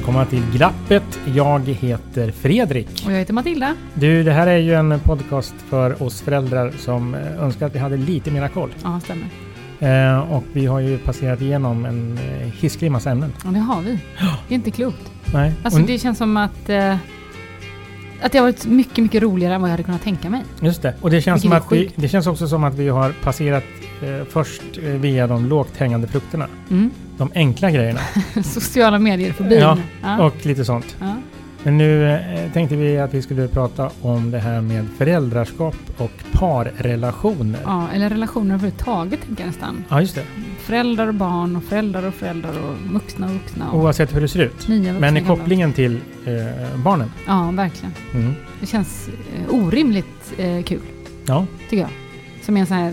Välkomna till Glappet. Jag heter Fredrik. Och jag heter Matilda. Du, det här är ju en podcast för oss föräldrar som eh, önskar att vi hade lite mera koll. Ja, stämmer. Eh, och vi har ju passerat igenom en eh, hisklig massa ämnen. Och det har vi. Det är inte klokt. Nej. Alltså det känns som att, eh, att det har varit mycket, mycket roligare än vad jag hade kunnat tänka mig. Just det. Och det känns, Vilket som att vi, det känns också som att vi har passerat eh, först eh, via de lågt hängande frukterna. Mm. De enkla grejerna. Sociala medier förbi. Ja, ja. Och lite sånt. ja. Men nu eh, tänkte vi att vi skulle prata om det här med föräldraskap och parrelationer. ja, eller relationer överhuvudtaget tänker jag nästan. Ja, just det. Föräldrar och barn och föräldrar och föräldrar och vuxna och vuxna. Och Oavsett hur det ser ut. nya vuxna Men i kopplingen till eh, barnen. Ja, verkligen. Mm. Det känns eh, orimligt eh, kul, Ja, tycker jag. Som är en sån här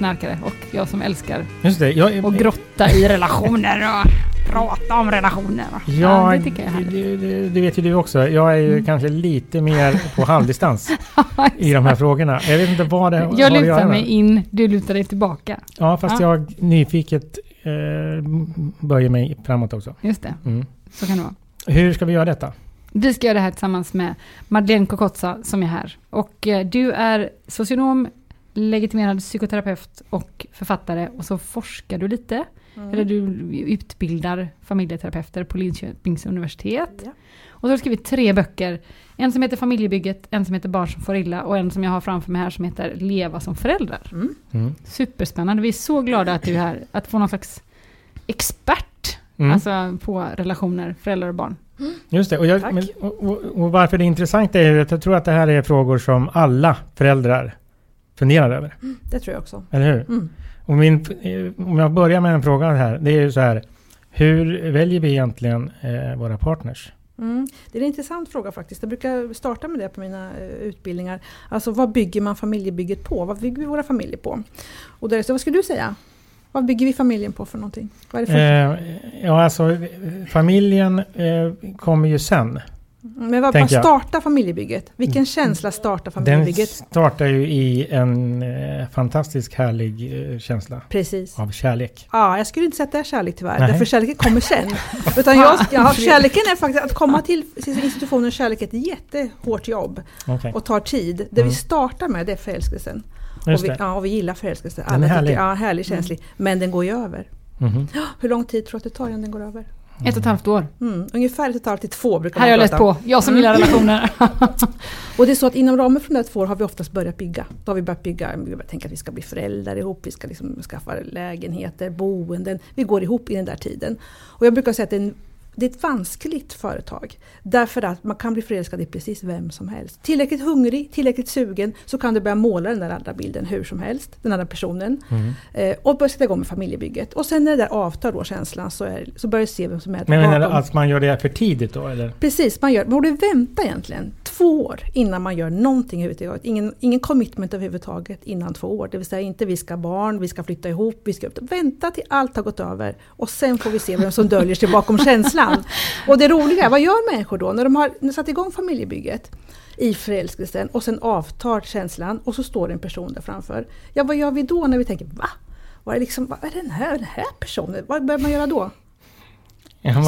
relationsknarkare och jag som älskar just det. Jag, att grotta i relationer och prata om relationer. Ja, ja, det tycker jag är det, det, det vet ju du också. Jag är ju Mm. kanske lite mer på halvdistans i de här frågorna. Jag vet inte vad det Jag göra lutar mig in, du lutar dig tillbaka. Ja, fast Ja. jag nyfiket eh, böjer mig framåt också. Just det, Mm. så kan det vara. Hur ska vi göra detta? Vi ska göra det här tillsammans med Madeleine Kokotsa som är här. Och eh, du är socionom, legitimerad psykoterapeut och författare och så forskar du lite. Eller du utbildar familjeterapeuter på Linköpings universitet. Ja. Och så har du skrivit tre böcker. En som heter Familjebygget, en som heter Barn som får illa och en som jag har framför mig här som heter Leva som föräldrar. Mm. Superspännande. Vi är så glada att du är här. Att få någon slags expert Mm. alltså på relationer, föräldrar och barn. Just det. Och, jag, men, och, och, och varför det är intressant är ju att jag tror att det här är frågor som alla föräldrar funderar över. Det tror jag också. Eller hur? Mm. Och min, om jag börjar med en fråga här. Det är ju så här. Hur väljer vi egentligen eh, våra partners? Mm. Det är en intressant fråga faktiskt. Jag brukar starta med det på mina eh, utbildningar. Alltså vad bygger man familjebygget på? Vad bygger vi våra familjer på? Och där, så vad skulle du säga? Vad bygger vi familjen på för någonting? Vad är det för, Eh, ja, alltså familjen eh, kommer ju sen. Men vad, startar familjebygget? Vilken känsla startar Den familjebygget? startar ju i en eh, fantastisk härlig eh, känsla Precis. av kärlek. Ja, jag skulle inte säga att det är kärlek tyvärr, Nej. därför kärleken kommer sen. Utan jag, ja, kärleken är faktiskt att komma till institutionen kärlek är ett jättehårt jobb Okej. och tar tid. Det Mm. vi startar med det är förälskelsen. Och vi, ja, och vi gillar förälskelse. Den är Alla härlig. tycker, ja, härlig, känslig. Men den går ju över. Mhm. Hur lång tid tror du att det tar innan den går över? Ett och ett halvt år. Mm, ungefär ett och ett halvt till två brukar Här har man jag läst på. Jag som gillar relationer. Och det är så att inom ramen för de där två år har vi oftast börjat bygga. Då har vi börjat bygga, vi börjat tänka att vi ska bli föräldrar ihop, vi ska liksom skaffa lägenheter, boenden. Vi går ihop i den där tiden. Och jag brukar säga att det är, en, det är ett vanskligt företag. Därför att man kan bli förälskad i precis vem som helst. Tillräckligt hungrig, tillräckligt sugen så kan du börja måla den där andra bilden hur som helst, den andra personen. Mm. Eh, och börja sätta igång med familjebygget. Och sen när det där avtar då känslan så, är, så börjar du se vem som är Men menar du att man gör det för tidigt då eller? Precis, man, gör, man borde vänta egentligen. Två år innan man gör någonting överhuvudtaget. Ingen, ingen commitment överhuvudtaget innan två år. Det vill säga inte vi ska ha barn, vi ska flytta ihop, vi ska vänta till allt har gått över och sen får vi se vem som döljer sig bakom känslan. Och det roliga är, vad gör människor då när de har satt igång familjebygget? i förälskelsen och sen avtar känslan och så står det en person där framför. Ja, vad gör vi då när vi tänker va? Vad är, liksom, vad är den, här, den här personen? Vad börjar man göra då?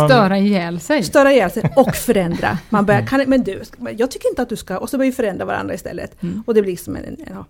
Störa ihjäl sig. Störa ihjäl sig och förändra. Man börjar, kan, men du, jag tycker inte att du ska... Och så börjar vi förändra varandra istället. Mm. Och det blir som en, en ja,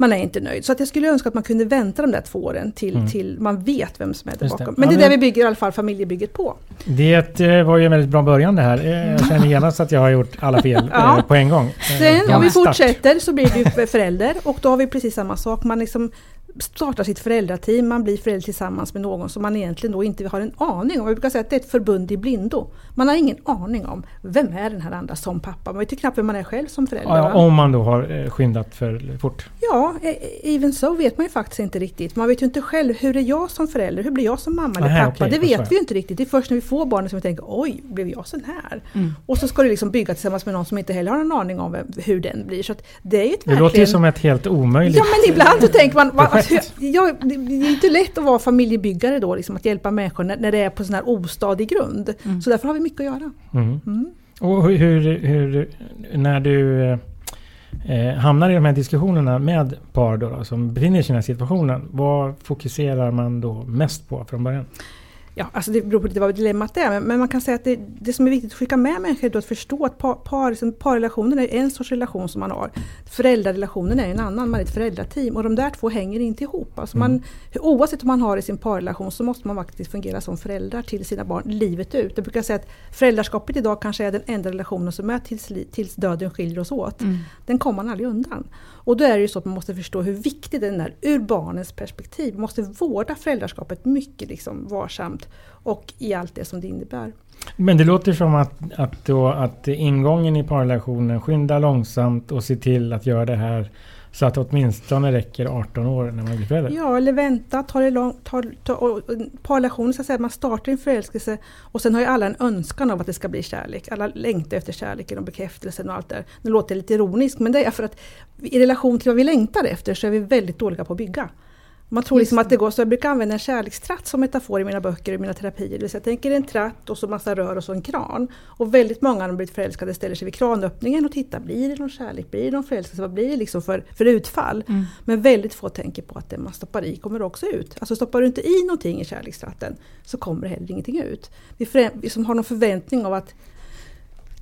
man är inte nöjd. Så att jag skulle önska att man kunde vänta de där två åren till, mm. till man vet vem som är där bakom. Men det är det vi bygger i alla fall familjebygget på. Det eh, var ju en väldigt bra början det här. Eh, jag känner genast att jag har gjort alla fel ja. Eh, på en gång. Sen om vi fortsätter så blir du förälder och då har vi precis samma sak. Man liksom startar sitt föräldrateam, man blir förälder tillsammans med någon som man egentligen då inte har en aning om. Jag brukar säga att det är ett förbund i blindo. Man har ingen aning om vem är den här andra som pappa. Man vet ju knappt vem man är själv som förälder. Ja, om man då har eh, skyndat för fort. Ja, e, e, even så vet man ju faktiskt inte riktigt. Man vet ju inte själv, hur är jag som förälder? Hur blir jag som mamma eller Aha, pappa? Okay, det vet vi ju inte riktigt. Det är först när vi får barnen som vi tänker, oj, blev jag sån här? Mm. Och så ska du liksom bygga tillsammans med någon som inte heller har en aning om hur den blir. Så det är ju ett Det verkligen... låter ju som ett helt omöjligt Ja, men ibland så tänker man, alltså, jag, det är inte lätt att vara familjebyggare då, liksom, att hjälpa människor när, när det är på sån här ostadig grund. Mm. Så därför har vi mycket att göra. Mm. Mm. Och hur, hur, när du eh, hamnar i de här diskussionerna med par då, då, som befinner sig i den här situationen, vad fokuserar man då mest på från början? Ja, alltså det beror på lite vad dilemmat är, men, man kan säga att det, det, som är viktigt att skicka med människor är att förstå att par, par, liksom, parrelationen är en sorts relation som man har. Föräldrarelationen är en annan, man är ett föräldrateam och de där två hänger inte ihop. Alltså man, mm. Oavsett vad man har i sin parrelation så måste man faktiskt fungera som föräldrar till sina barn livet ut. Jag brukar säga att föräldraskapet idag kanske är den enda relationen som är tills, tills döden skiljer oss åt. Mm. Den kommer man aldrig undan. Och då är det ju så att man måste förstå hur viktig den är ur barnens perspektiv. Man måste vårda föräldraskapet mycket liksom varsamt och i allt det som det innebär. Men det låter som att, att, då, att ingången i parrelationen skynda långsamt och se till att göra det här så att det åtminstone räcker 18 år när man blir förälder? Ja, eller vänta, ta det långt. Ta, ta, och, parrelationen så att säga, man startar en förälskelse och sen har ju alla en önskan om att det ska bli kärlek. Alla längtar efter kärleken och bekräftelsen och allt det där. Nu låter lite ironiskt men det är för att i relation till vad vi längtar efter så är vi väldigt dåliga på att bygga. Man tror liksom att det går, så jag brukar använda en kärlekstratt som metafor i mina böcker och mina terapier. Det vill säga, jag tänker en tratt och så massa rör och så en kran. Och väldigt många när de blivit förälskade ställer sig vid kranöppningen och tittar, blir det någon kärlek, blir det någon förälskelse, vad blir det liksom för, för utfall? Mm. Men väldigt få tänker på att det man stoppar i kommer också ut. Alltså stoppar du inte i någonting i kärlekstratten så kommer det heller ingenting ut. Vi, vi som har någon förväntning av att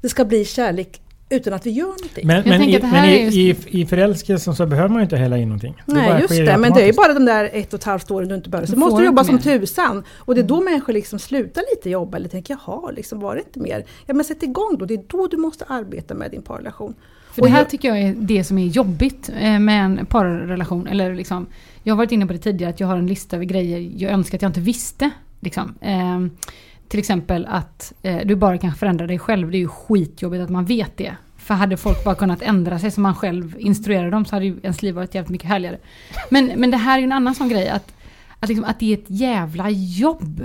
det ska bli kärlek utan att vi gör någonting. Men, men, i, men i, i, i förälskelsen så behöver man ju inte hälla in någonting. Nej, just det. Men det är ju bara de där ett och ett halvt åren du inte behöver. Så du måste du jobba som tusan. Och det är då mm. människor liksom slutar lite jobba eller tänker jaha, liksom, var det inte mer? Ja men sätt igång då. Det är då du måste arbeta med din parrelation. För det här tycker jag är det som är jobbigt eh, med en parrelation. Eller liksom, jag har varit inne på det tidigare att jag har en lista över grejer jag önskar att jag inte visste. Liksom. Till exempel att eh, du bara kan förändra dig själv. Det är ju skitjobbigt att man vet det. För hade folk bara kunnat ändra sig som man själv instruerade dem så hade ju ens liv varit jävligt mycket härligare. Men, men det här är ju en annan sån grej. Att, att, liksom, att det är ett jävla jobb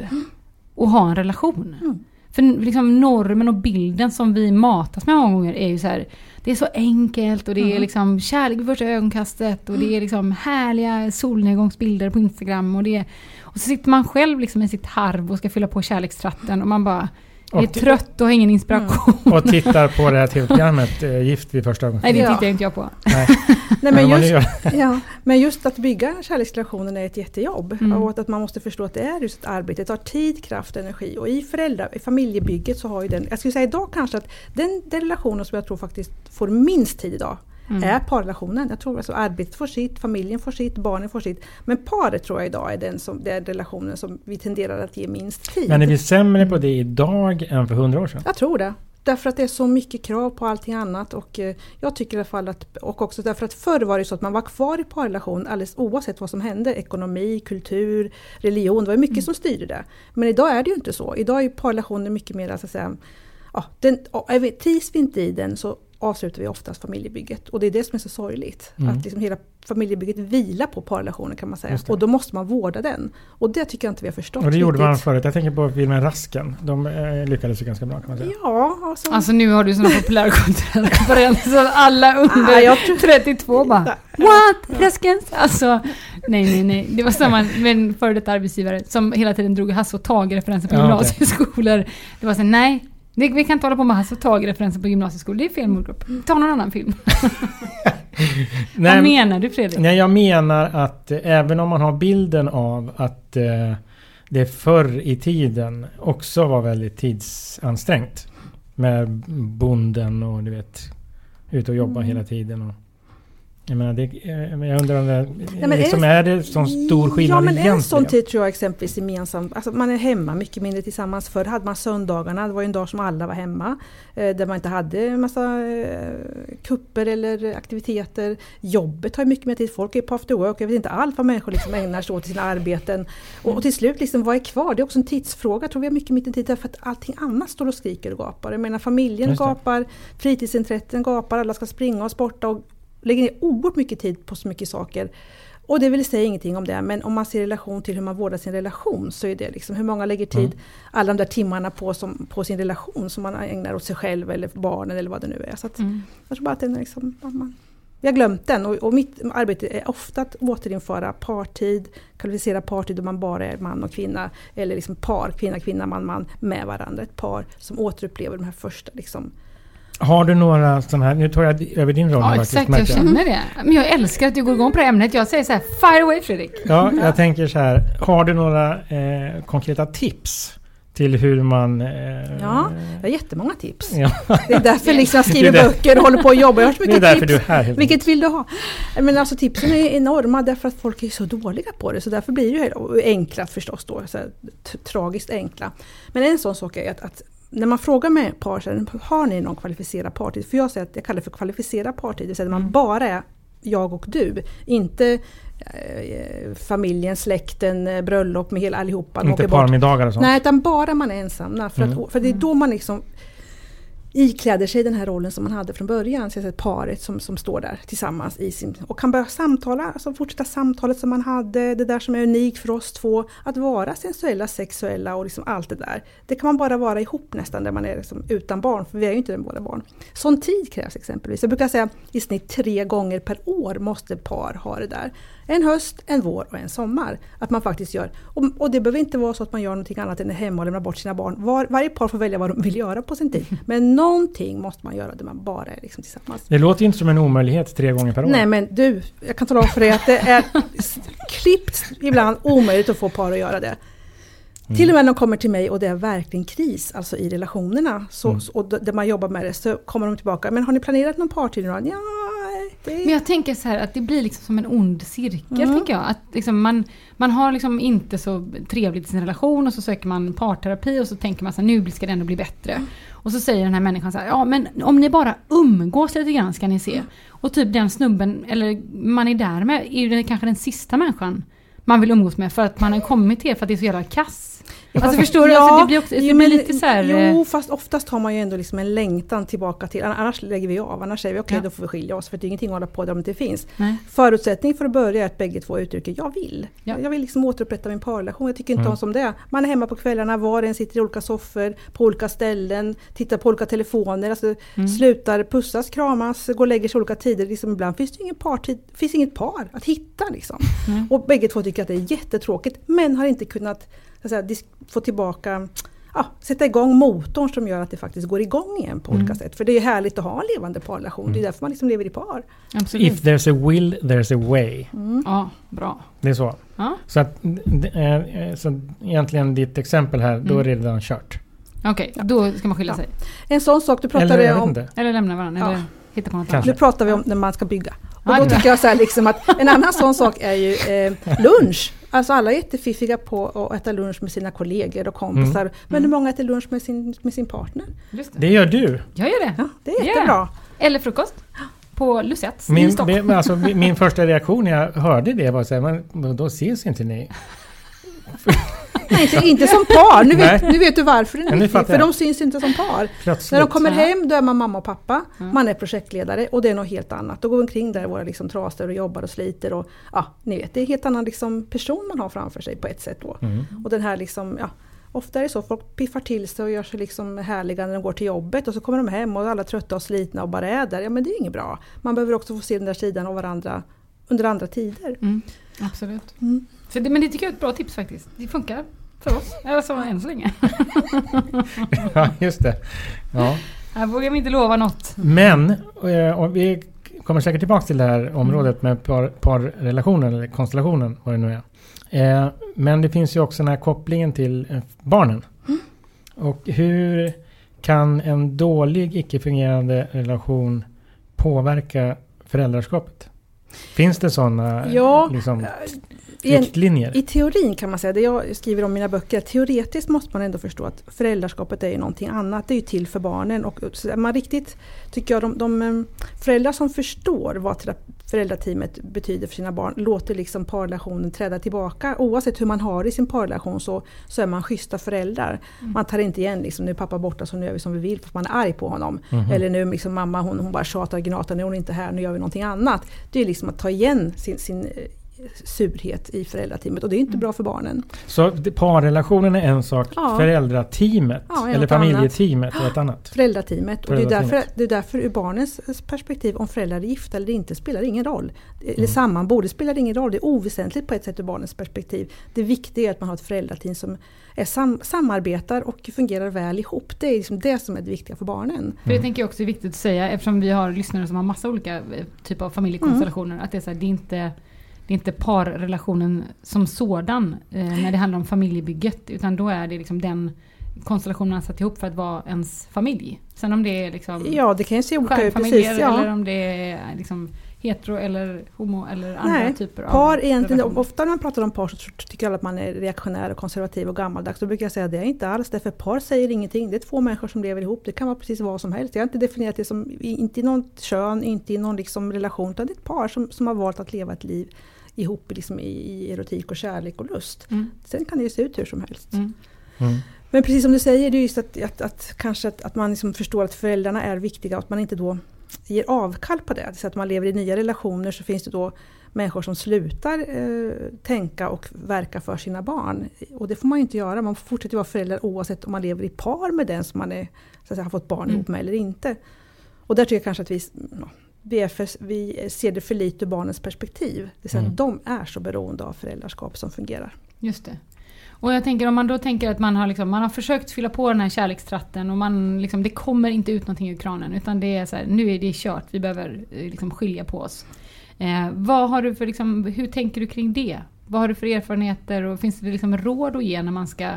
att ha en relation. Mm. För liksom normen och bilden som vi matas med många gånger är ju så här. Det är så enkelt och det är mm. liksom kärlek vid första ögonkastet och det är liksom härliga solnedgångsbilder på Instagram och det Och så sitter man själv liksom i sitt harv och ska fylla på kärlekstratten och man bara jag är trött och har ingen inspiration. Mm. Och tittar på det här tv-programmet eh, Gift vid första ögonkastet. Nej, det tittar inte jag på. Nej. Nej, men, just, ja, men just att bygga kärleksrelationen är ett jättejobb. Mm. Och att man måste förstå att det är just ett arbete. Det tar tid, kraft, energi. Och i, föräldrar, i familjebygget så har ju den, jag skulle säga idag kanske att den, den relationen som jag tror faktiskt får minst tid idag mm. är parrelationen. Jag tror alltså arbetet får sitt, familjen får sitt, barnen får sitt. Men paret tror jag idag är den, som, den relationen som vi tenderar att ge minst tid. Men är vi sämre på det idag än för hundra år sedan? Jag tror det. Därför att det är så mycket krav på allting annat och eh, jag tycker i alla fall att, och också därför att förr var det så att man var kvar i parrelation alldeles oavsett vad som hände. Ekonomi, kultur, religion, det var mycket mm. som styrde det. Men idag är det ju inte så. Idag är parrelationen mycket mer så att säga, ja, den, trivs vi inte i den så avslutar vi oftast familjebygget. Och det är det som är så sorgligt. Mm. Att liksom hela familjebygget vilar på parrelationen kan man säga. Och då måste man vårda den. Och det tycker jag inte vi har förstått Och det gjorde man riktigt. förut. Jag tänker på filmen Rasken. De eh, lyckades ju ganska bra kan man säga. Ja, alltså. Alltså nu har du såna populärkulturella alla under Ah, jag tror- 32 bara What? Raskens? Alltså nej nej nej. Det var samma med en före detta arbetsgivare som hela tiden drog Hasse och Tage-referenser på Ja, okej. gymnasieskolor. Det var så nej. Det, vi kan inte hålla på med Hasse och Tage-referenser på gymnasieskolor. Det är fel målgrupp. Ta någon annan film. Nej, Vad menar du Fredrik? Nej, jag menar att eh, även om man har bilden av att eh, det förr i tiden också var väldigt tidsansträngt. Med bonden och du vet, ut och jobba Mm. hela tiden. Och, jag menar, det, eh, jag undrar om det, är liksom, det- är det sån stor skillnad Ja men egentligen? en sån tid tror jag exempelvis gemensam, alltså man är hemma mycket mindre tillsammans. Förr hade man söndagarna, det var ju en dag som alla var hemma. Eh, där man inte hade en massa eh, kupper eller aktiviteter. Jobbet tar mycket mer tid, folk är på after work. Jag vet inte allt vad människor liksom ägnar sig åt i sina arbeten. Och, och till slut, liksom, vad är kvar? Det är också en tidsfråga. Jag tror vi har mycket mindre tid därför att allting annat står och skriker och gapar. Jag menar familjen gapar, fritidsintressen gapar, alla ska springa och sporta och lägger ner oerhört mycket tid på så mycket saker. Och det vill säga ingenting om det, men om man ser relation till hur man vårdar sin relation så är det liksom hur många lägger tid, Mm. alla de där timmarna på, som, på sin relation som man ägnar åt sig själv eller barnen eller vad det nu är. Så att, Mm. jag tror bara att den är liksom, man, vi har glömt den och, och mitt arbete är ofta att återinföra partid, kvalificera partid då man bara är man och kvinna eller liksom par, kvinna, kvinna, man, man med varandra. Ett par som återupplever de här första liksom, Har du några sådana här, nu tar jag över din roll Ja faktiskt, exakt, jag känner det. Men jag älskar att du går igång på det här ämnet. Jag säger så här, fire away Fredrik. Ja, jag tänker så här. Har du några eh, konkreta tips till hur man... Eh, Ja. Jag har jättemånga tips. ja. Det är därför liksom jag skriver Det är det. böcker och håller på och jobbar. Jag har så Det är mycket tips. du är här. Vilket vill du ha? Men alltså tipsen är enorma därför att folk är så dåliga på det. Så därför blir det enkla förstås då. Så här, tragiskt enkla. Men en sån sak är att, att när man frågar med par, här, har ni någon kvalificerad partid? För jag säger att jag kallar det för kvalificerad partid. Det vill säga att man Mm. bara är jag och du. Inte eh, familjen, släkten, eh, bröllop med hela allihopa. Inte parmiddagar och sånt. Nej, utan bara man är ensamma. För, Mm. att, för det är då man liksom ikläder sig den här rollen som man hade från början. Så jag paret som, som står där tillsammans i sin, och kan börja samtala, alltså fortsätta samtalet som man hade, det där som är unikt för oss två. Att vara sensuella, sexuella och liksom allt det där. Det kan man bara vara ihop nästan när man är liksom utan barn, för vi är ju inte våra barn. Sån tid krävs exempelvis. Jag brukar säga i snitt tre gånger per år måste par ha det där. En höst, en vår och en sommar. Att man faktiskt gör. Och, och det behöver inte vara så att man gör någonting annat än är hemma och lämnar bort sina barn. Var, varje par får välja vad de vill göra på sin tid. Men någonting måste man göra där man bara är liksom tillsammans. Det låter inte som en omöjlighet tre gånger per år. Nej men du, jag kan tala om för dig att det är klippt ibland omöjligt att få par att göra det. Mm. Till och med när de kommer till mig och det är verkligen kris, alltså i relationerna, så, Mm. och där man jobbar med det, så kommer de tillbaka. Men har ni planerat någon partid nu då? Ja, det Men jag tänker så här att det blir liksom som en ond cirkel Mm. tänker jag. Att liksom man, man har liksom inte så trevligt i sin relation och så söker man parterapi och så tänker man så här, nu ska det ändå bli bättre. Och så säger den här människan så här, ja men om ni bara umgås lite grann ska ni se. Och typ den snubben, eller man är där med, är ju kanske den sista människan man vill umgås med för att man har kommit till för att det är så jävla kass. Alltså förstår du? ja, alltså, det blir, också, det blir lite så här... eh, Jo, fast oftast har man ju ändå liksom en längtan tillbaka till, annars lägger vi av, annars säger vi okej Ja. då får vi skilja oss för det är ingenting att hålla på där om det inte finns. Nej. Förutsättning för att börja är att bägge två uttrycker jag vill. Ja. Jag vill liksom återupprätta min parrelation, jag tycker inte Mm. om som det är. Man är hemma på kvällarna, var och en sitter i olika soffor, på olika ställen, tittar på olika telefoner, alltså Mm. slutar pussas, kramas, går och lägger sig olika tider. Liksom ibland finns det ingen partid, finns inget par att hitta liksom. Mm. Och bägge två tycker att det är jättetråkigt men har inte kunnat säga, få tillbaka Ja, sätta igång motorn som gör att det faktiskt går igång igen på Mm. olika sätt. För det är ju härligt att ha en levande parrelation. Det är därför man liksom lever i par. Absolut. If there's a will, there's a way. Mm. Ja, bra. Det är så. Ja. Så, att, d- eh, så egentligen ditt exempel här, då är det redan kört. Okej, då ska man skilja Ja. sig. En sån sak du Eller pratade vet om. inte. Eller lämna varandra, Ja. eller hitta på något Kanske. Nu pratar vi om när man ska bygga. Och Ja, då tycker jag så här liksom att en annan sån sak är ju eh, lunch. Alltså alla är jättefiffiga på att äta lunch med sina kollegor och kompisar. Men hur många äter lunch med sin, med sin partner? Just det. Det gör du. Jag gör det. Ja, det är Yeah. jättebra. Eller frukost. På Lusetts i Min, Stockholm. det, alltså, min första reaktion när jag hörde det var så här, men då- då ses inte ni. Nej, inte, inte som par. Nu vet, nu vet du varför den är viktig. För de syns inte som par. Plötsligt. När de kommer hem då är man mamma och pappa. Mm. Man är projektledare och det är något helt annat. Då går vi omkring där våra liksom trasor och jobbar och sliter. Och, ja, ni vet, det är en helt annan liksom person man har framför sig på ett sätt då. Mm. Och den här liksom, ja, ofta är det så, folk piffar till sig och gör sig liksom härliga när de går till jobbet och så kommer de hem och alla är trötta och slitna och bara är där. Ja men det är inget bra. Man behöver också få se den där sidan av varandra under andra tider. Mm, absolut. Mm. Så det, men det tycker jag är ett bra tips faktiskt. Det funkar för oss. Alltså än så länge. Ja, just det. Ja. Här vågar vi inte lova något. Men, eh, och vi kommer säkert tillbaka till det här området med par, parrelationen eller konstellationen, vad det nu är. Eh, men det finns ju också den här kopplingen till eh, barnen. Och hur kan en dålig icke-fungerande relation påverka föräldraskapet? Finns det sådana Ja, liksom, riktlinjer? I teorin kan man säga, det jag skriver om i mina böcker, teoretiskt måste man ändå förstå att föräldraskapet är ju någonting annat. Det är ju till för barnen. Och man riktigt, tycker jag, de, de eh, föräldrar som förstår vad föräldrateamet betyder för sina barn låter liksom parrelationen träda tillbaka. Oavsett hur man har i sin parrelation så, så är man schyssta föräldrar. Man tar inte igen liksom, nu är pappa borta så nu gör vi som vi vill för att man är arg på honom. Mhm. Eller nu liksom mamma hon, hon bara tjatar och gnatar, nu är hon inte här, nu gör vi någonting annat. Det är liksom att ta igen sin, sin eh, surhet i föräldrateamet och det är inte bra för barnen. Så parrelationen är en sak, Ja. föräldrateamet Ja, eller familjeteamet är ett annat. Föräldrateamet. Och det är, därför, det är därför ur barnens perspektiv, om föräldrar är gifta eller inte, spelar ingen roll. Eller Mm. sammanbor, det spelar ingen roll. Det är oväsentligt på ett sätt ur barnens perspektiv. Det viktiga är att man har ett föräldrateam som är sam, samarbetar och fungerar väl ihop. Det är liksom det som är det viktiga för barnen. För det tänker jag också är viktigt att säga eftersom vi har lyssnare som har massa olika eh, typer av familjekonstellationer. Att det är, så här, det är inte det är inte parrelationen som sådan eh, när det handlar om familjebygget. Utan då är det liksom den konstellationen man satt ihop för att vara ens familj. Sen om det är liksom Ja, det kan ju se olika ut. Precis, ja. eller om det är liksom hetero eller homo eller andra Nej, typer av Par egentligen, ofta när man pratar om par så tycker alla att man är reaktionär och konservativ och gammaldags. Då brukar jag säga att det är inte alls det, för par säger ingenting. Det är två människor som lever ihop. Det kan vara precis vad som helst. Jag har inte definierat det som, inte i någon kön, inte i någon liksom relation, utan det är ett par som, som har valt att leva ett liv ihop liksom i, i erotik och kärlek och lust. Mm. Sen kan det ju se ut hur som helst. Mm. Mm. Men precis som du säger, det är just att, att, att kanske att, att man liksom förstår att föräldrarna är viktiga och att man inte då ger avkall på det. Så att man lever i nya relationer så finns det då människor som slutar eh, tänka och verka för sina barn. Och det får man ju inte göra. Man får fortsätta vara förälder oavsett om man lever i par med den som man är, så att säga, har fått barn Mm. ihop med eller inte. Och där tycker jag kanske att vi, vi, är för, vi ser det för lite ur barnens perspektiv. Det vill säga Mm. de är så beroende av föräldraskap som fungerar. Just det. Och jag tänker om man då tänker att man har, liksom, man har försökt fylla på den här kärlekstratten och man liksom, det kommer inte ut någonting ur kranen utan det är så här, nu är det kört, vi behöver eh, liksom skilja på oss. Eh, vad har du för, liksom, hur tänker du kring det? Vad har du för erfarenheter och finns det liksom råd att ge när man ska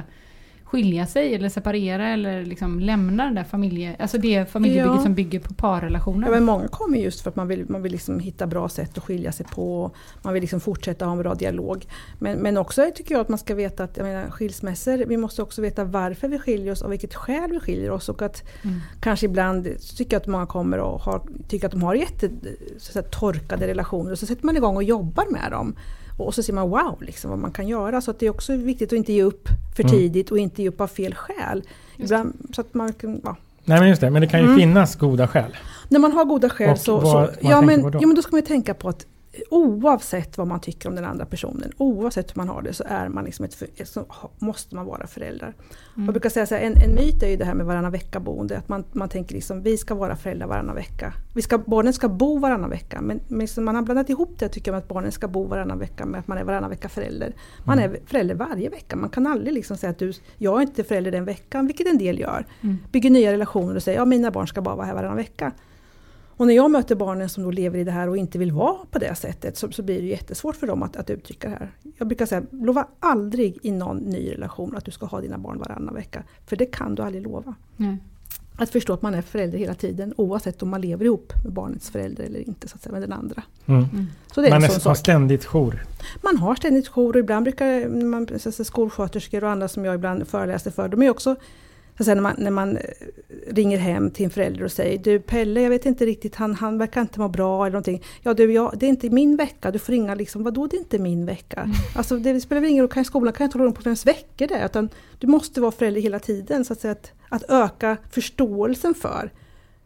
skilja sig eller separera eller liksom lämna den där familje, alltså det familjebygget Ja. som bygger på parrelationer? Ja, men många kommer just för att man vill, man vill liksom hitta bra sätt att skilja sig på. Man vill liksom fortsätta ha en bra dialog. Men, men också tycker jag att man ska veta att jag menar, skilsmässor, vi måste också veta varför vi skiljer oss och vilket skäl vi skiljer oss. Och att Mm. kanske ibland tycker jag att många kommer och har, tycker att de har jätte, så att säga, torkade relationer. Och så sätter man igång och jobbar med dem. Och så ser man wow, liksom, vad man kan göra. Så att det är också viktigt att inte ge upp för Mm. tidigt och inte ge upp av fel skäl. Ibland, så att man kan, ja, Nej men just det, men det kan ju Mm. finnas goda skäl. När man har goda skäl Och så... vad så ja, men, ja, men då ska man ju tänka på att oavsett vad man tycker om den andra personen, oavsett hur man har det, så är man liksom ett, så måste man vara förälder. Mm. Jag brukar säga så här, en, en myt är ju det här med varannan vecka-boende. Att man, man tänker liksom, vi ska vara föräldrar varannan vecka. Vi ska, barnen ska bo varannan vecka. Men, men man har blandat ihop det, tycker jag, med att barnen ska bo varannan vecka med att man är varannan vecka förälder. Man Mm. är förälder varje vecka. Man kan aldrig liksom säga att du, jag är inte förälder den veckan, vilket en del gör Mm. bygger nya relationer och säger ja mina barn ska bara vara här varannan vecka. Och när jag möter barnen som då lever i det här och inte vill vara på det sättet så, så blir det jättesvårt för dem att, att uttrycka det här. Jag brukar säga, lova aldrig i någon ny relation att du ska ha dina barn varannan vecka. För det kan du aldrig lova. Nej. Att förstå att man är förälder hela tiden oavsett om man lever ihop med barnets förälder eller inte, så att säga, med den andra. Mm. Mm. Så det är Man en är, sån har ständigt jour. Man har ständigt jour och ibland brukar man, så att säga, skolsköterskor och andra som jag ibland föreläser för, de är också Så sen när man, när man eh, ringer hem till en förälder och säger Du Pelle, jag vet inte riktigt, han, han verkar inte må bra eller någonting. Ja du, jag, det är inte min vecka. Du får ringa liksom, vadå det är inte min vecka? Mm. Alltså det spelar väl ingen roll, skolan kan inte hålla på vems veckor det är. Utan du måste vara förälder hela tiden. Så att, säga, att, att öka förståelsen för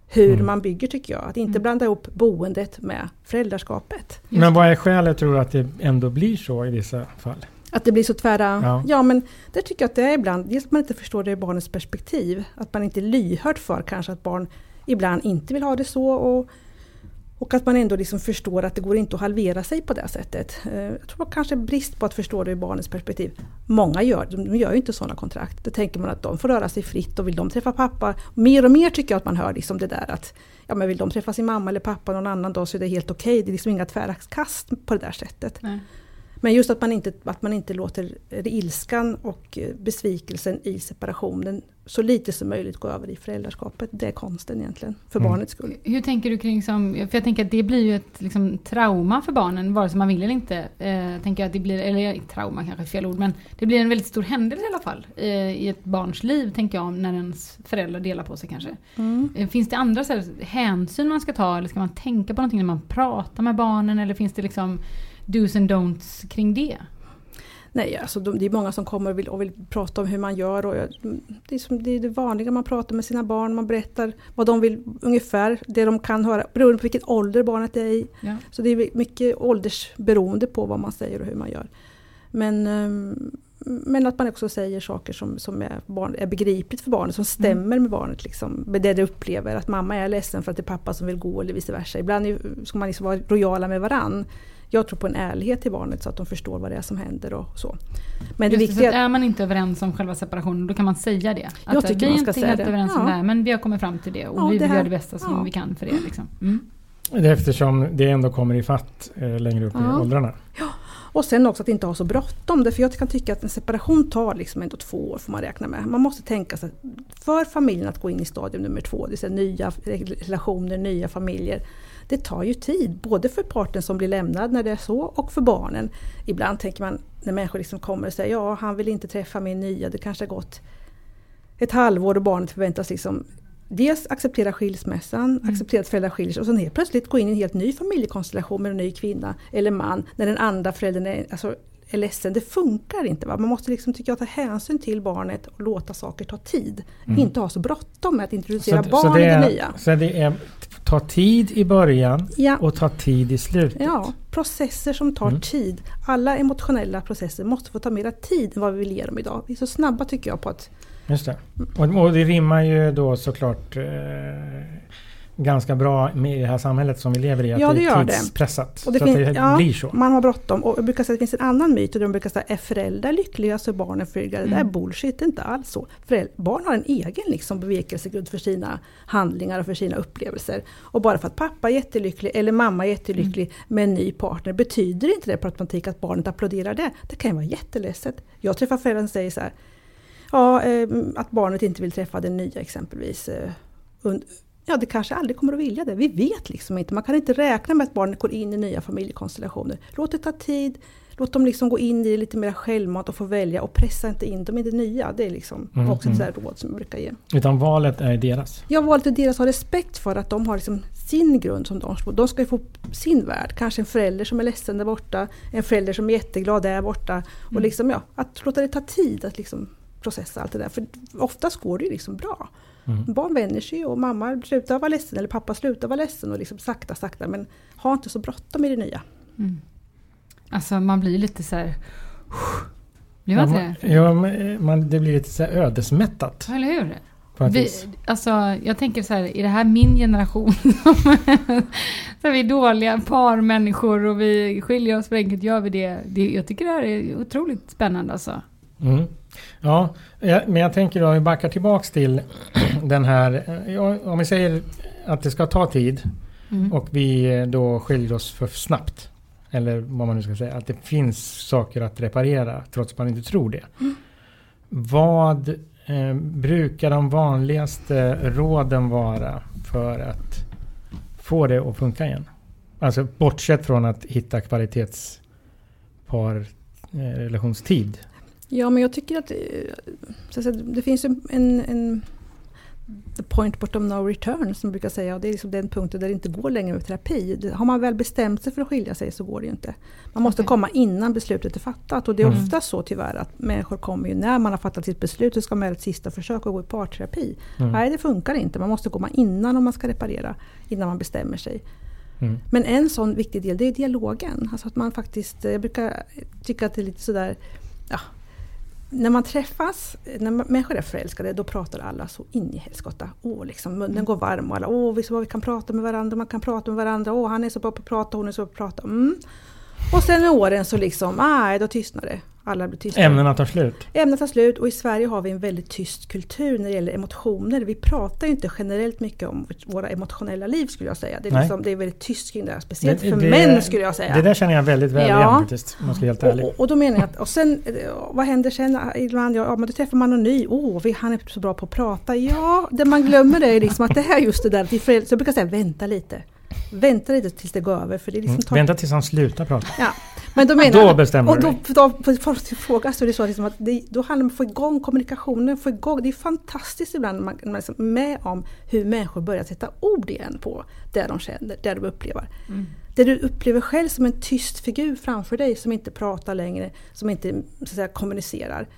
hur mm. man bygger tycker jag. Att inte mm. blanda ihop boendet med föräldraskapet. Men vad är skälet tror du att det ändå blir så i vissa fall? Att det blir så tvära... Ja. ja, men det tycker jag att det är ibland. Dels att man inte förstår det i barnets perspektiv. Att man inte är lyhörd för kanske att barn ibland inte vill ha det så. Och, och att man ändå liksom förstår att det går inte att halvera sig på det sättet. Eh, jag tror kanske brist på att förstå det i barnets perspektiv. Många gör de gör ju inte sådana kontrakt. Då tänker man att de får röra sig fritt och vill de träffa pappa. Mer och mer tycker jag att man hör liksom det där att ja, men vill de träffa sin mamma eller pappa någon annan dag så är det helt okej. Okay. Det är liksom inga tvära kast på det där sättet. Nej. Men just att man, inte, att man inte låter ilskan och besvikelsen i separationen så lite som möjligt gå över i föräldraskapet. Det är konsten egentligen, för mm. barnets skull. Hur tänker du kring, som, för jag tänker att det blir ju ett liksom, trauma för barnen, vare sig man vill eller inte. Eh, tänker att det blir, eller trauma kanske är fel ord, men det blir en väldigt stor händelse i alla fall eh, i ett barns liv, tänker jag, när ens föräldrar delar på sig kanske. Mm. Eh, finns det andra så här, hänsyn man ska ta, eller ska man tänka på någonting när man pratar med barnen, eller finns det liksom dos and don'ts kring det? Nej, alltså det är många som kommer och vill, och vill prata om hur man gör. Och det, är som, det är det vanliga, man pratar med sina barn, man berättar vad de vill ungefär, det de kan höra, beroende på vilken ålder barnet är i. Ja. Så det är mycket åldersberoende på vad man säger och hur man gör. Men, ehm, men att man också säger saker som, som är, barn, är begripligt för barnet, som stämmer mm. med barnet. Liksom, med det det upplever. Att mamma är ledsen för att det är pappa som vill gå eller vice versa. Ibland ska man liksom vara lojala med varann jag tror på en ärlighet till barnet så att de förstår vad det är som händer och så. Men det Just viktiga... Det, är man inte överens om själva separationen då kan man säga det. Att jag tycker vi man ska säga det. överens om det här men vi har kommit fram till det och ja, vi vill göra det bästa som ja. vi kan för det. Liksom. Mm. Det eftersom det ändå kommer i fatt eh, längre upp ja. i åldrarna. Ja. Och sen också att inte ha så bråttom. För jag kan tycka att en separation tar liksom ändå två år får man räkna med. Man måste tänka sig för familjen att gå in i stadium nummer två, det vill säga nya relationer, nya familjer det tar ju tid, både för parten som blir lämnad när det är så och för barnen. Ibland tänker man när människor liksom kommer och säger ja, han vill inte träffa min nya, det kanske har gått ett halvår och barnet förväntas liksom dels acceptera skilsmässan, mm. acceptera att föräldrar skiljer sig och sen helt plötsligt gå in i en helt ny familjekonstellation med en ny kvinna eller man när den andra föräldern är, alltså, är ledsen. Det funkar inte. Va? Man måste liksom, tycker jag, ta hänsyn till barnet och låta saker ta tid. Mm. Inte ha så bråttom med att introducera så, barn så det är, i det nya. Så det är ta tid i början ja. och ta tid i slutet? Ja, processer som tar mm. tid. Alla emotionella processer måste få ta mer tid än vad vi vill ge dem idag. Vi är så snabba tycker jag på att... Just det. Och, och det rimmar ju då såklart eh, ganska bra med det här samhället som vi lever i. Att ja, det, gör det är tidspressat. Och det, fin- det ja, blir så. Man har bråttom. Och jag brukar säga att det finns en annan myt. Och de brukar säga är föräldrar lyckliga så är barnen förvirrade. Mm. Det är mm. bullshit, det är inte alls så. Föräldrar, barn har en egen liksom, bevekelsegrund för sina handlingar och för sina upplevelser. Och bara för att pappa är jättelycklig eller mamma är jättelycklig mm. med en ny partner betyder inte det per automatik att barnet applåderar det. Det kan ju vara jätteledset. Jag träffar föräldrar som säger så här. Ja, eh, att barnet inte vill träffa den nya exempelvis. Eh, Ja, det kanske aldrig kommer att vilja det. Vi vet liksom inte. Man kan inte räkna med att barnet går in i nya familjekonstellationer. Låt det ta tid. Låt dem liksom gå in i det lite mer självmant och få välja och pressa inte in dem i det nya. Det är liksom mm, också ett mm. råd som jag brukar ge. Utan valet är deras? Ja, valet är deras. Ha respekt för att de har liksom sin grund som de De ska ju få sin värld. Kanske en förälder som är ledsen där borta. En förälder som är jätteglad där borta. Mm. Och liksom, ja, att låta det ta tid att liksom processa allt det där. För oftast går det ju liksom bra. Mm. Barn vänjer sig och mamma slutar vara ledsen eller pappa slutar vara ledsen och liksom sakta sakta men ha inte så bråttom i det nya. Mm. Alltså man blir lite så här... Blir man ja, inte det? Ja, man, det blir lite så här ödesmättat. Eller hur? Vi, alltså, jag tänker så här, är det här min generation? så är vi dåliga parmänniskor och vi skiljer oss för enkelt gör vi det. det. Jag tycker det här är otroligt spännande alltså. Mm. Ja, men jag tänker då om vi backar tillbaks till den här. Om vi säger att det ska ta tid mm. och vi då skiljer oss för snabbt. Eller vad man nu ska säga. Att det finns saker att reparera trots att man inte tror det. Mm. Vad eh, brukar de vanligaste råden vara för att få det att funka igen? Alltså bortsett från att hitta kvalitetspar eh, relationstid Ja, men jag tycker att, eh, så att säga, det finns en, en, en the point bottom no return som jag brukar säga. Och det är liksom den punkten där det inte går längre med terapi. Har man väl bestämt sig för att skilja sig så går det ju inte. Man måste Okej. komma innan beslutet är fattat. Och det är Mm. ofta så tyvärr att människor kommer ju när man har fattat sitt beslut så ska man göra ett sista försök att gå i parterapi. Mm. Nej, det funkar inte. Man måste komma innan om man ska reparera. Innan man bestämmer sig. Mm. Men en sån viktig del det är dialogen. Alltså att man faktiskt, jag brukar tycka att det är lite sådär, ja, när man träffas, när människor är förälskade, då pratar alla så in i helskotta. Åh, liksom, munnen går varm och alla, åh, vi, så bra vi kan prata med varandra, man kan prata med varandra, åh, han är så bra på att prata, hon är så bra på att prata. Mm. Och sen med åren så liksom, nej, då tystnar det. Alla blir tysta. Ämnena tar slut. Ämnet tar slut och i Sverige har vi en väldigt tyst kultur när det gäller emotioner. Vi pratar ju inte generellt mycket om våra emotionella liv skulle jag säga. Det är, liksom, det är väldigt tyst kring det här, speciellt Det- för det- män skulle jag säga. Det där känner jag väldigt väl Ja. igen faktiskt, om jag ska vara helt ärlig. och, och, då menar jag att, och sen, eh, vad händer sen? Ibland, ja, men då träffar man någon ny. Åh, vi- han är så bra på att prata. Ja, det man glömmer är liksom att det här är just det där, att vi föräldrar, så jag brukar säga vänta lite. Vänta lite tills det går över. För det är liksom Mm. tar- Vänta tills han slutar prata. Ja, men då menar Då bestämmer och du då, dig. då, på fråga så är det så liksom att det, då handlar det om att få igång kommunikationen, få igång, det är fantastiskt ibland när man, när man är liksom med om hur människor börjar sätta ord igen på det de känner, det de upplever. Mm. Det du upplever själv som en tyst figur framför dig som inte pratar längre, som inte så att säga, kommunicerar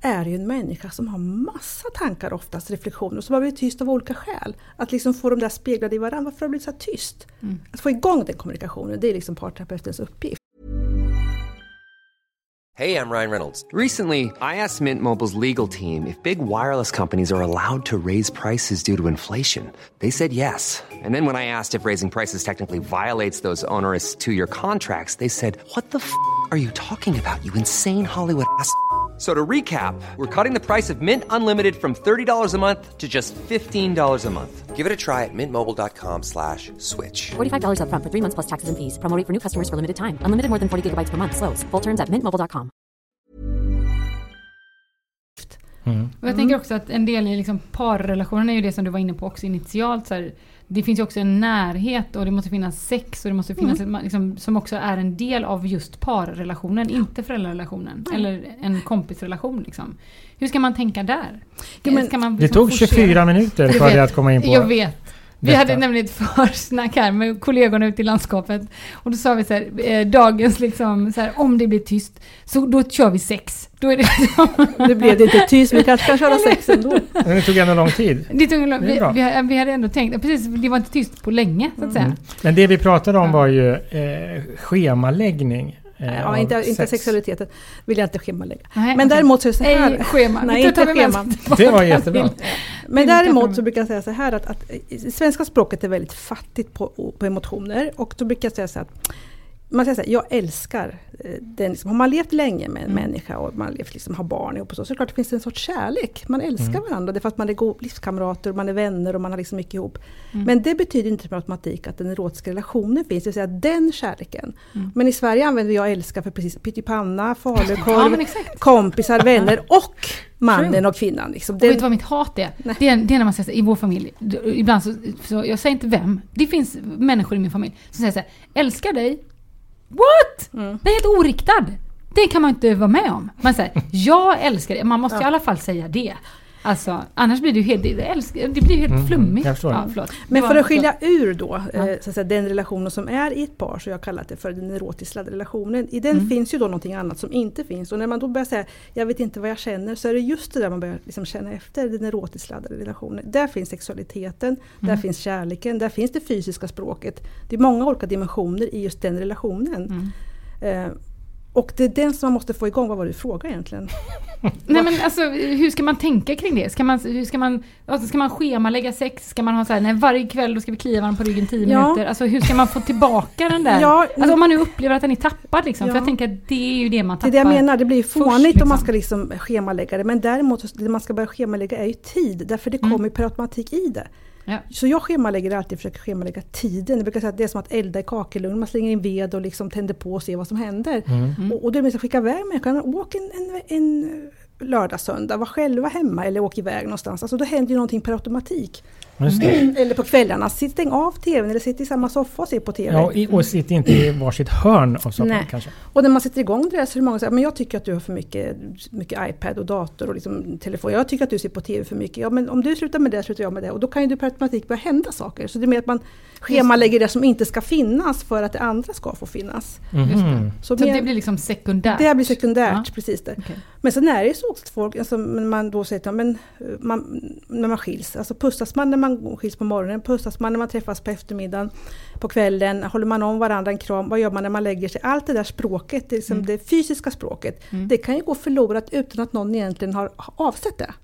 är ju en människa som har massa tankar oftast, reflektioner, som har blivit tyst av olika skäl. Att liksom få dem där speglade i varandra, varför har det blivit så tyst? Mm. Att få igång den kommunikationen, det är liksom parterapeutens uppgift. Hey, I'm Ryan Reynolds. Recently, I asked Mint Mobile's legal team if big wireless companies are allowed to raise prices due to inflation. They said yes. And then when I asked if raising prices technically violates those onerous two year contracts, they said, What the f are you talking about, you insane Hollywood ass? F- So to recap, we're cutting the price of Mint Unlimited from $30 a month to just $15 a month. Give it a try at mintmobile.com slash switch. $45 upfront for three months plus taxes and fees. Promo for new customers for limited time. Unlimited more than 40 gigabytes per month. Slows. Full terms at mintmobile.com. Mm. Och jag tänker också att en del i liksom parrelationen är ju det som du var inne på också initialt. Så här, det finns ju också en närhet och det måste finnas sex och det måste finnas Mm. ett, liksom, som också är en del av just parrelationen, inte föräldrarelationen. Eller en kompisrelation. Liksom. Hur ska man tänka där? Jo, men Ska man Det liksom tog forcera- 24 minuter Jag för det att komma in på Jag vet. Vi hade nämligen ett försnack här med kollegorna ute i landskapet. Och då sa vi så här, eh, dagens liksom, så här, om det blir tyst, så då kör vi sex. Då är det liksom, Nu blev det inte tyst, men vi kanske kan köra sex ändå. Men det tog ändå lång tid. det tog, en lång- Det vi, vi, vi hade ändå tänkt, precis, det var inte tyst på länge så att säga. Mm. Men det vi pratade om Ja. var ju eh, schemaläggning. Eh, Ja, inte, inte sex. sexualiteten vill jag inte schemalägga. Nej, Men okej. däremot så är det så här. Ej schema. Nej, inte schema. Det var jättebra. Men Inte däremot så brukar jag säga så här att, att svenska språket är väldigt fattigt på, på emotioner. Och då brukar jag säga så här att man säger så här, jag älskar eh, den. Liksom, har man levt länge med en Mm. människa och man levt, liksom, har barn ihop och så, så är det klart det finns en sorts kärlek. Man älskar Mm. varandra, det är för att man är god, livskamrater och man är vänner och man har liksom mycket ihop. Mm. Men det betyder inte per automatik att den erotiska relationen finns, det vill säga den kärleken. Mm. Men i Sverige använder vi jag älskar för precis pyttipanna, falukorv, Ja kompisar, vänner och mannen och kvinnan. Liksom. Och vet du vad mitt hat är? Det är, det är när man säger så i vår familj, ibland så, så, jag säger inte vem, det finns människor i min familj som säger så här, älskar dig. What? Mm. Den är helt oriktad. Det kan man inte vara med om. Man säger, jag älskar dig. Man måste i alla fall säga det. Alltså, annars blir det ju helt, det, älskar, det blir helt Mm, flummigt. jag förstår. Ja. Men för att skilja ur då, Ja. eh, så att säga, den relationen som är i ett par, så jag har kallat det för den erotiskt laddade relationen. I den Mm. finns ju då någonting annat som inte finns. Och när man då börjar säga, jag vet inte vad jag känner, så är det just det där man börjar liksom känna efter, den erotiskt laddade relationen. Där finns sexualiteten, där Mm. finns kärleken, där finns det fysiska språket. Det är många olika dimensioner i just den relationen. Mm. Eh, och det är den som man måste få igång. Vad var det du frågade egentligen? Nej men alltså hur ska man tänka kring det? Ska man, hur ska man, alltså, ska man schemalägga sex? Ska man ha så här, nej varje kväll då ska vi klia varandra på ryggen 10 Ja. minuter? Alltså hur ska man få tillbaka den där? Ja, Alltså om man nu upplever att den är tappad liksom. Ja. För jag tänker att det är ju det man Det tappar. är det jag menar, det blir ju fånigt först, liksom. om man ska liksom schemalägga det. Men däremot, det man ska börja schemalägga är ju tid. Därför det Mm. kommer per automatik i det. Ja. Så jag schemalägger alltid, försöker schemalägga tiden. Jag brukar säga att det är som att elda i kakelugn. Man slänger in ved och liksom tänder på och ser vad som händer. Mm. Och, och det är att skicka iväg människan. Åk en, en, en lördag, söndag, var själva hemma eller åk iväg någonstans. Alltså då händer ju någonting per automatik. Det. Eller på kvällarna, sitt stäng av TVn eller sitt i samma soffa och se på TV. Ja, och, sitt inte i varsitt hörn av soffan Nej. kanske. Och när man sätter igång det där så är det många som säger men jag tycker att du har för mycket, mycket iPad och dator och liksom telefon. Jag tycker att du ser på TV för mycket. Ja men om du slutar med det slutar jag med det. Och då kan ju det per automatik börja hända saker. Så det är mer att man schemalägger det som inte ska finnas för att det andra ska få finnas. Mhm. Så, Så mer- det blir liksom sekundärt? det blir sekundärt, Ja. precis det. Okej. Men sen är det ju så också att folk, alltså, man då säger att men, eh, man, när man skiljs, alltså pussas man när man skiljs på morgonen, pussas man när man träffas på eftermiddagen, på kvällen, håller man om varandra en kram, vad gör man när man lägger sig? Allt det där språket, det, liksom det fysiska språket, det kan ju gå förlorat utan att någon egentligen har avsett det.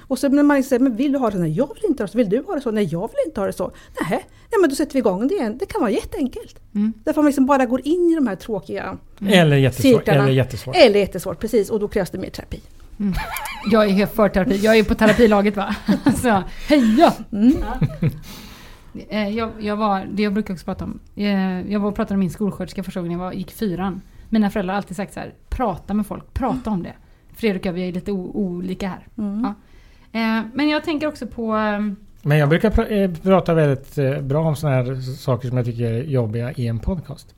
Och så när man säger, men vill du ha det så? Nej, jag vill inte ha det så. Vill du ha det så? Nej, jag vill inte ha det så. Nej, nej men då sätter vi igång det igen. Det kan vara jätteenkelt. Därför man liksom bara går in i de här tråkiga cirklarna. Eller jättesvårt. Eller jättesvårt, precis. Och då krävs det mer terapi. Jag är helt för terapi. Jag är på terapilaget va? Så, heja! Ja. Eh, Jag, jag var, det jag brukar också prata om. eh, Jag var och pratade med min skolsköterska första gången jag var, gick fyran. Mina föräldrar har alltid sagt så här, prata med folk, prata om det. Fredrik och jag, vi är lite o- olika här. Ja. Eh, Men jag tänker också på... eh, Men jag brukar pr- prata väldigt bra om sådana här saker som jag tycker är jobbiga i en podcast.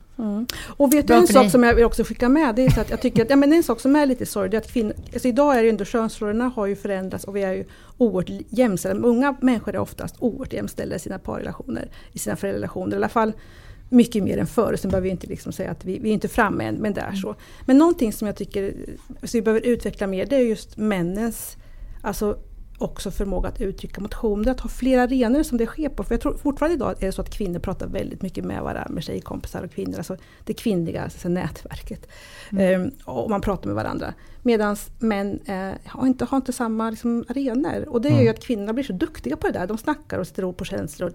Och vet Bra du en sak dig. som jag vill också skicka med? Det är så att jag tycker att, ja, men en sak som är lite sorglig, är att kvinnor, alltså idag är det ju ändå könsrollerna har ju förändrats och vi är ju oerhört jämställda. Unga människor är oftast oerhört jämställda i sina parrelationer, i sina föräldrarelationer. I alla fall mycket mer än förr. Sen behöver vi inte liksom säga att vi, vi är inte framme än, men det är så. Men någonting som jag tycker så vi behöver utveckla mer, det är just männens alltså också förmåga att uttrycka emotioner, att ha flera arenor som det sker på. För jag tror fortfarande idag är det så att kvinnor pratar väldigt mycket med varandra, med tjejkompisar och kvinnor, alltså det kvinnliga alltså nätverket. Ehm, och man pratar med varandra. Medan män eh, har, inte, har inte samma liksom, arenor. Och det gör ju att kvinnorna blir så duktiga på det där. De snackar och sätter ord på känslor.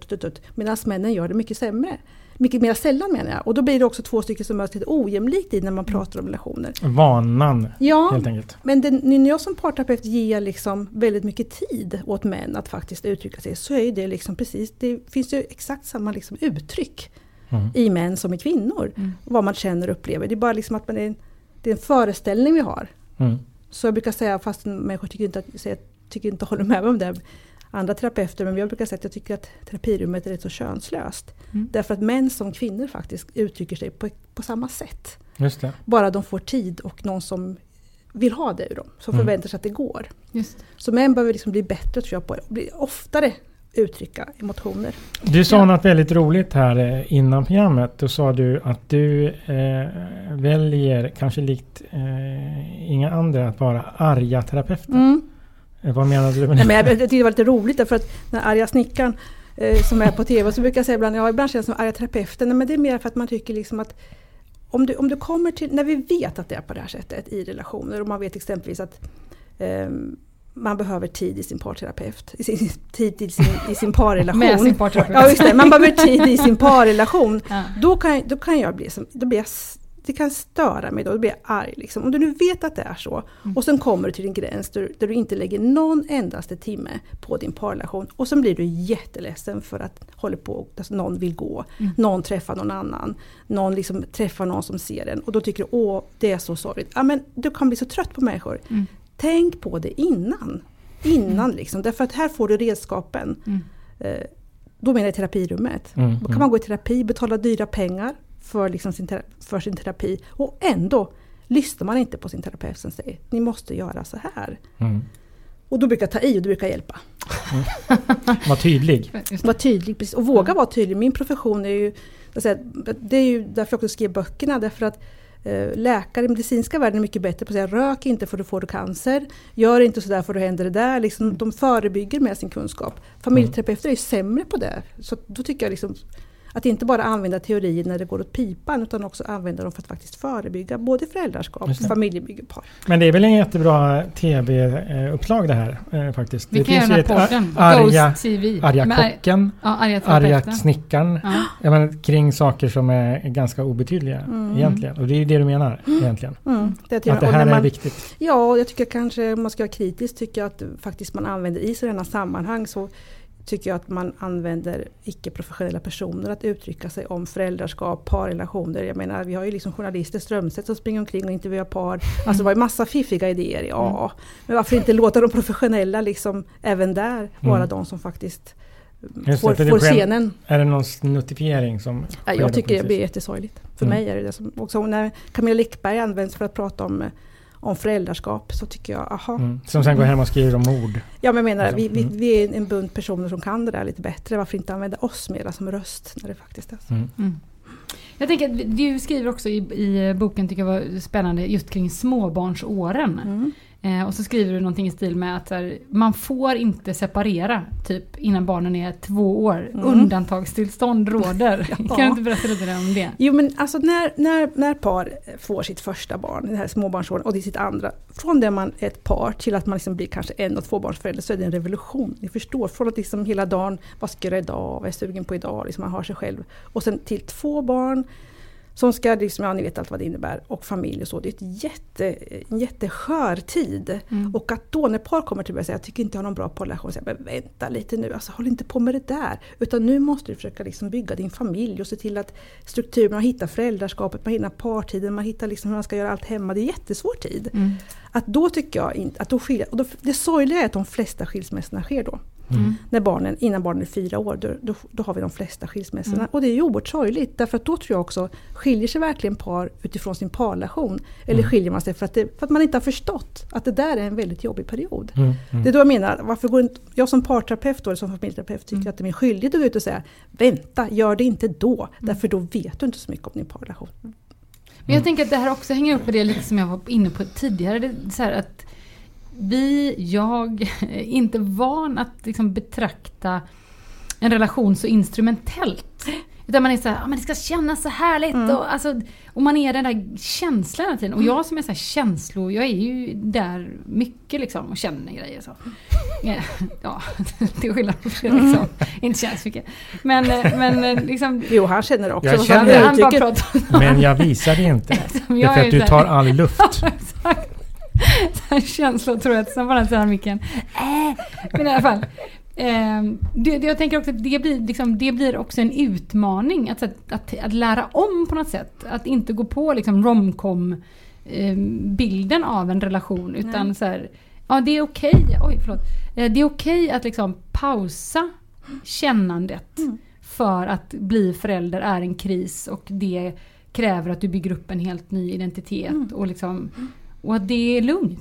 Medan männen gör det mycket sämre. Mycket mer sällan menar jag. Och då blir det också två stycken som möts lite ojämlikt i när man pratar om relationer. Vanan Ja, helt enkelt. men den, när jag som parterapeut ger liksom väldigt mycket tid åt män att faktiskt uttrycka sig så är det liksom precis, det finns ju exakt samma liksom uttryck Mm. i män som i kvinnor. Vad man känner och upplever. Det är bara liksom att man är, det är en föreställning vi har. Mm. Så jag brukar säga, fast människor tycker inte, att, säger- tycker inte håller med mig om det, andra terapeuter, men jag brukar säga att jag tycker att terapirummet är rätt så könslöst. Mm. Därför att män som kvinnor faktiskt uttrycker sig på, på samma sätt. Bara de får tid och någon som vill ha det ur dem, som Mm. förväntar sig att det går. Just. Så män behöver liksom bli bättre tror jag på bli oftare uttrycka emotioner. Du sa Ja. något väldigt roligt här eh, innan programmet. Då sa du att du eh, väljer, kanske likt eh, inga andra, att vara arga terapeuter. Eh, Vad menade du med Nej, det? men jag, tyckte det var lite roligt därför att den arga snickaren eh, som är på TV så brukar jag säga ibland, ja ibland känns det som arga terapeuten. Nej, men det är mer för att man tycker liksom att om du, om du kommer till, när vi vet att det är på det här sättet i relationer och man vet exempelvis att ehm, man behöver tid i sin parterapeut, i sin, tid i sin, i sin parrelation. Med sin parterapeut. Ja, just det. Man behöver tid i sin parrelation. Ja. Då kan, då kan jag bli som, då blir jag, det kan störa mig då, då blir jag arg. Liksom. Om du nu vet att det är så och sen kommer du till en gräns där, där du inte lägger någon endaste timme på din parrelation och sen blir du jätteledsen för att håller på, alltså någon vill gå, någon träffar någon annan, någon liksom träffar någon som ser en och då tycker du åh det är så sorgligt. Ja, men du kan bli så trött på människor. Mm. Tänk på det innan. Innan liksom, därför att här får du redskapen. Mm. Eh, då menar jag terapirummet. Mm, Då kan man gå i terapi, betala dyra pengar för, liksom sin, för sin terapi och ändå lyssnar man inte på sin terapeut som säger ni måste göra så här. Mm. Och då brukar jag ta i och det brukar hjälpa. Var tydlig. Var tydlig precis, och våga vara tydlig. Min profession är ju, det är ju därför jag också skrev böckerna. Därför att eh, läkare i medicinska världen är mycket bättre på att säga rök inte för då får du cancer. Gör inte sådär för då händer det där. Liksom, de förebygger med sin kunskap. Familjeterapeuter är ju sämre på det. Så då tycker jag liksom att inte bara använda teorier när det går åt pipan utan också använda dem för att faktiskt förebygga både föräldraskap och familjebygge. Men det är väl en jättebra tv-uppslag det här eh, faktiskt. Vi det kan göra den här ett podden. arga, Ghost TV. arga kocken, Ja, arga arga snickaren. Ja. Menar, kring saker som är ganska obetydliga egentligen. Och det är ju det du menar egentligen. Mm, det Att det här när är man- viktigt. Ja, jag tycker kanske om man ska vara kritisk tycker jag att faktiskt man använder i sådana sammanhang så tycker jag att man använder icke-professionella personer att uttrycka sig om föräldraskap, parrelationer. Jag menar vi har ju liksom journalister Strömstedt som springer omkring och intervjuar par. Alltså det var ju massa fiffiga idéer, ja. Men varför inte låta de professionella liksom även där vara Mm. de som faktiskt Just får, det, får scenen. Är det någon notifiering som jag tycker det blir jättesorgligt. För Mm. mig är det det som... Också när Camilla Läckberg används för att prata om, eh, om föräldraskap så tycker jag, aha. Mm. Som sen går hem och skriver om mord. Ja men jag menar, vi, vi, Mm. vi är en bunt personer som kan det där lite bättre. Varför inte använda oss mera som röst när det faktiskt är så? Mm. Mm. Jag tänker att du skriver också i, i boken, tycker jag var spännande, just kring småbarnsåren. Mm. Eh, och så skriver du någonting i stil med att här, man får inte separera typ innan barnen är två år. Mm. Undantagstillstånd råder. Ja. Kan du inte berätta lite om det? Jo men alltså när, när, när par får sitt första barn, det här småbarnsåren, och det är sitt andra. Från det man är ett par till att man liksom blir kanske en och tvåbarnsförälder så är det en revolution. Ni förstår, från att liksom hela dagen, vad ska jag göra idag, vad är jag sugen på idag, liksom man har sig själv. Och sen till två barn som ska, liksom, ja ni vet allt vad det innebär, och familj och så. Det är ett jätte, en jätteskör tid. Mm. Och att då när par kommer till mig och säger jag tycker inte jag har någon bra parrelation, säger men vänta lite nu, alltså håll inte på med det där. Utan nu måste du försöka liksom bygga din familj och se till att strukturerna, man hittar föräldraskapet, man hittar partiden, man hittar liksom hur man ska göra allt hemma. Det är jättesvår tid. Mm. Att då tycker jag att då skilja, och då, det sorgliga är att de flesta skilsmässorna sker då. Mm. När barnen, innan barnen är fyra år, då, då, då har vi de flesta skilsmässorna. Mm. Och det är ju oerhört sorgligt, därför att då tror jag också, skiljer sig verkligen par utifrån sin parrelation? Eller Mm. skiljer man sig för att, det, för att man inte har förstått att det där är en väldigt jobbig period? Mm. Mm. Det är då jag menar, varför går inte, jag som parterapeut eller som familjeterapeut tycker Mm. att det är min skyldighet att gå ut och säga Vänta, gör det inte då, Mm. därför då vet du inte så mycket om din parrelation. Men jag tänker att det här också hänger upp med det lite som jag var inne på tidigare. Det är så här att vi, jag, är inte van att liksom betrakta en relation så instrumentellt. Utan man är så här, ah, men det ska kännas så härligt. Mm. Och, alltså, och man är den där känslan hela tiden. Och jag som är så här känslo, jag är ju där mycket liksom och känner grejer så. Ja, Ja, till skillnad från Fredrik som inte känner så mycket. Men, eh, men eh, liksom... Jo, han känner också. Jag känner- han Han bara pratar Men jag visar det inte. Det är för att du tar all luft. Så här Känsla tror jag, sen på den sidan micken. Äh. Men i alla fall. Eh, det, det, jag tänker också att det blir, liksom, det blir också en utmaning att, att, att, att lära om på något sätt. Att inte gå på liksom romcom eh, bilden av en relation utan Nej. så här, ja det är okej, oj förlåt. Eh, det är okej att liksom pausa kännandet Mm. för att bli förälder är en kris och det kräver att du bygger upp en helt ny identitet Mm. och liksom och att det är lugnt.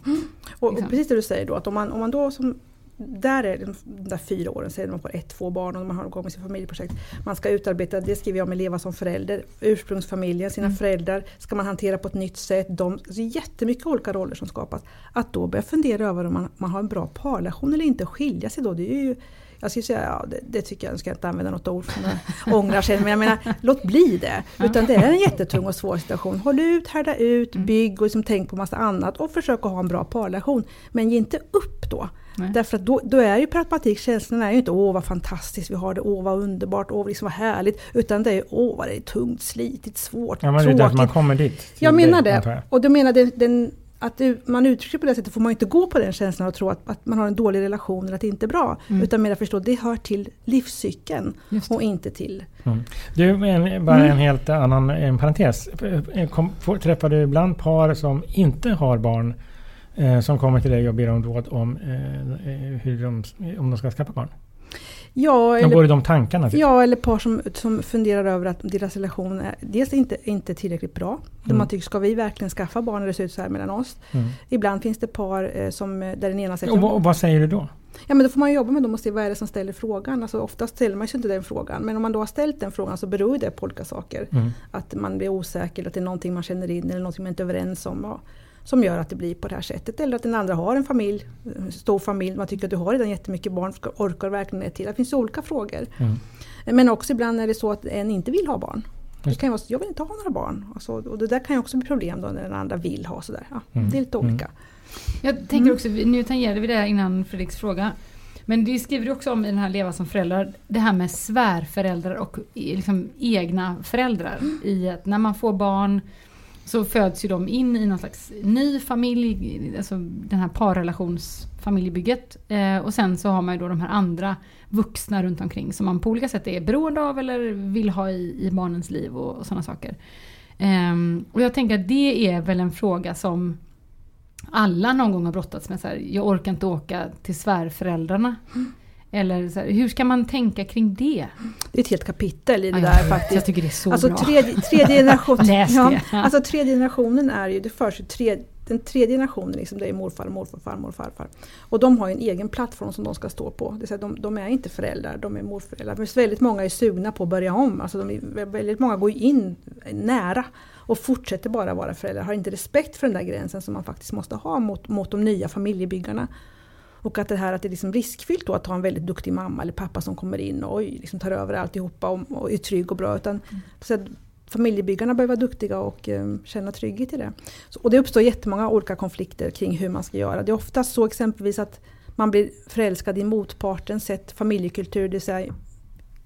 Och, och Liksom. precis det du säger då, att om man, om man då som där är de där fyra åren, säger man får ett, två barn och man har igång med sitt familjeprojekt. Man ska utarbeta, det skriver jag om, leva som förälder. Ursprungsfamiljen, sina Mm. föräldrar ska man hantera på ett nytt sätt. De, alltså jättemycket olika roller som skapas. Att då börja fundera över om man, man har en bra parrelation eller inte och skilja sig då, det är ju jag skulle säga, ja, det, det tycker jag, nu ska jag inte använda något ord som jag ångrar sen, men jag menar, låt bli det. Utan det är en jättetung och svår situation. Håll ut, härda ut, Mm. bygg och liksom tänk på massa annat och försök att ha en bra parrelation. Men ge inte upp då. Nej. Därför att då, då är ju per automatik känslorna är ju inte åh vad fantastiskt vi har det, åh vad underbart, åh liksom vad härligt. Utan det är åh vad det är tungt, slitigt, svårt, Ja, men det är tråkigt. därför man kommer dit. Jag menar det. jag. Och du menar den, den, att man uttrycker på det sättet får man inte gå på den känslan och tro att, att man har en dålig relation eller att det inte är bra. Mm. Utan mer förstå det hör till livscykeln och inte till... Du, en, bara Mm. en helt annan en parentes. Kom, får, träffar du ibland par som inte har barn eh, som kommer till dig och ber om råd om eh, eh, hur de, om de ska skaffa barn? Ja, De eller, går i de tankarna. Typ. ja, eller par som, som funderar över att deras relation är dels inte, inte tillräckligt bra. Mm. man tycker, ska vi verkligen skaffa barn när det ser ut så här mellan oss? Mm. Ibland finns det par eh, som, eh, där den ena säger Och, vad- och vad säger du då? Ja men då får man jobba med dem och se vad är det som ställer frågan. Alltså oftast ställer man sig inte den frågan. Men om man då har ställt den frågan så beror det på olika saker. Mm. Att man blir osäker, att det är någonting man känner in eller någonting man inte är överens om. Ja, som gör att det blir på det här sättet. Eller att den andra har en familj, en stor familj, man tycker att du har redan jättemycket barn, orkar verkligen det till? Det finns olika frågor. Mm. Men också ibland är det så att en inte vill ha barn. Det kan ju vara så, jag vill inte ha några barn. Alltså, och det där kan ju också bli problem då när den andra vill ha sådär. Ja, Mm. Det är lite Mm. olika. Jag tänker också, nu tangerade vi det här innan Fredriks fråga. Men det skriver du också om i den här Leva som föräldrar, det här med svärföräldrar och liksom egna föräldrar. I att när man får barn så föds ju de in i någon slags ny familj, alltså den här parrelationsfamiljebygget. Eh, och sen så har man ju då de här andra vuxna runt omkring som man på olika sätt är beroende av eller vill ha i, i barnens liv och, och sådana saker. Eh, och jag tänker att det är väl en fråga som alla någon gång har brottats med. Så här, jag orkar inte åka till svärföräldrarna. Mm. Eller så här, hur ska man tänka kring det? Det är ett helt kapitel i det jag där faktiskt. Jag tycker det är så alltså bra. tredje, tredje generation, Läs det. Ja. alltså tredje generationen är ju, det förs ju tre, den tredje generationen, liksom, det är morfar, morfar, farmor och farfar. Och de har ju en egen plattform som de ska stå på. Det vill de, de är inte föräldrar, de är morföräldrar. Men väldigt många är sugna på att börja om. Alltså de är, väldigt många går in nära och fortsätter bara vara föräldrar. Har inte respekt för den där gränsen som man faktiskt måste ha mot, mot de nya familjebyggarna. Och att det här att det är liksom riskfyllt då att ha en väldigt duktig mamma eller pappa som kommer in och oj, liksom tar över alltihopa och, och är trygg och bra. Utan, så att familjebyggarna behöver vara duktiga och eh, känna trygghet i det. Så, och det uppstår jättemånga olika konflikter kring hur man ska göra. Det är oftast så exempelvis att man blir förälskad i motpartens sätt, familjekultur, det vill säga